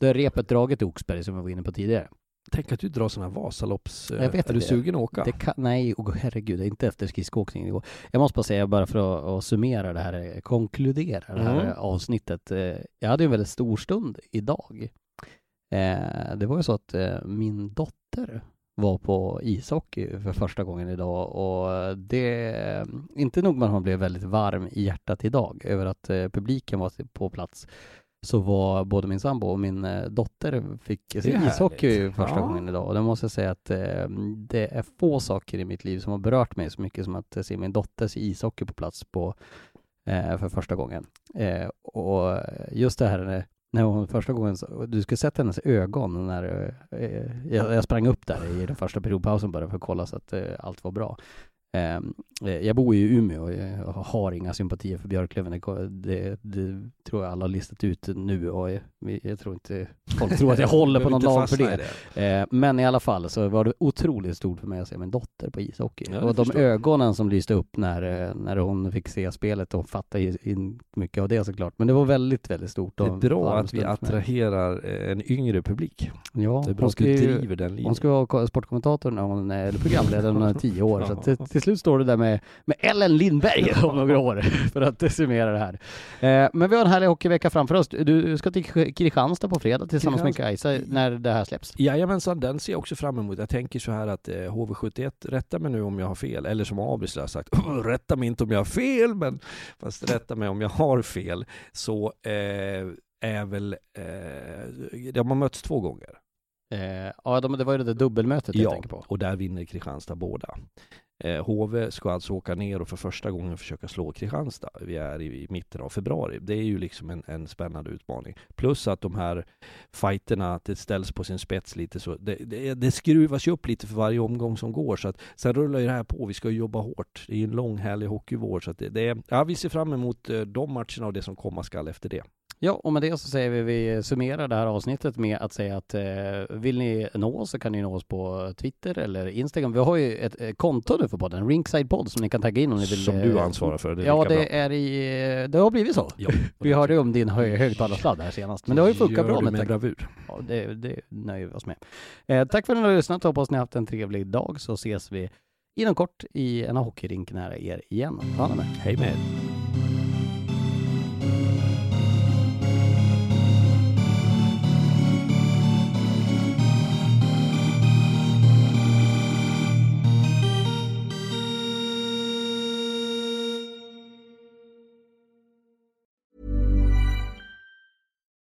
då är repet draget i Oxberg som vi var inne på tidigare. Tänk att du drar sådana Vasalopps... eh, Jag vet är du inte. sugen att åka? Det kan, nej, oh, herregud, det inte efter skridskoåkningen igår. Jag måste bara säga, bara för att, att summera det här, eh, konkludera det här Mm. eh, avsnittet. Jag hade en väldigt stor stund idag. Det var ju så att min dotter var på ishockey för första gången idag och det, inte nog med att man blev väldigt varm i hjärtat idag över att publiken var på plats så var både min sambo och min eh, dotter fick se ishockey första Ja. gången idag och det måste jag säga att eh, det är få saker i mitt liv som har berört mig så mycket som att se min dotter se ishockey på plats på eh, för första gången. Eh, och just det här när, hon första gången, du skulle sett hennes ögon när jag, jag sprang upp där i den första periodpausen bara för att kolla så att allt var bra. Eh, eh, jag bor ju i Umeå och jag har inga sympatier för Björklöven. Det, det, det tror jag alla har listat ut nu och jag, jag tror inte folk tror att jag <laughs> håller på någon lag för det. i Eh, men i alla fall så var det otroligt stort för mig att se min dotter på ishockey. Ja, och de förstår. ögonen som lyste upp när, eh, när hon fick se spelet och fatta i- in mycket av det såklart. Men det var väldigt, väldigt stort. Det är bra att vi attraherar eh, en yngre publik. Ja, Det är bra att du driver den linjen. Hon ska vara ko- sportkommentator när hon är, eller programledare när hon är tio år. <laughs> Så att till slut står det där med, med Ellen Lindberg <laughs> om några år för att summera det här. Eh, men vi har en härlig hockeyvecka framför oss. Du ska till Kristianstad på fredag tillsammans med Kajsa när det här släpps. Jajamensan, den ser jag också fram emot. Jag tänker så här att eh, HV71, rätta mig nu om jag har fel, eller som Abris har sagt, <laughs> rätta mig inte om jag har fel, men fast rätta mig om jag har fel, så eh, är väl, eh, de har mötts två gånger. Eh, ja, de, det var ju det där dubbelmötet jag Ja, tänker på. och där vinner Kristianstad båda. Eh, HV ska alltså åka ner och för första gången försöka slå Kristianstad. Vi är i, i mitten av februari. Det är ju liksom en, en spännande utmaning. Plus att de här fighterna, att det ställs på sin spets lite så. Det, det, det skruvas ju upp lite för varje omgång som går. Så att, sen rullar ju det här på. Vi ska ju jobba hårt. Det är ju en lång härlig hockeyvår. Så att det, det är, ja, vi ser fram emot eh, de matcherna och det som komma skall efter det. Ja, och med det så säger vi, vi summerar det här avsnittet med att säga att eh, vill ni nå oss så kan ni nå oss på Twitter eller Instagram. Vi har ju ett eh, konto nu för podden, Ringside Podd, som ni kan tagga in om ni vill. Som eh, du ansvarar för. Det Ja, det bra. är i, det har blivit så. Ja, Vi hörde om din hö högtalarsladd här senast, men det har ju funkat Gör bra med med bravur. Ja, det, det nöjer vi oss med. Eh, tack för att ni har lyssnat, hoppas ni har haft en trevlig dag så ses vi inom kort i en hockeyrink nära er igen. Ta hand om er. Hej med er.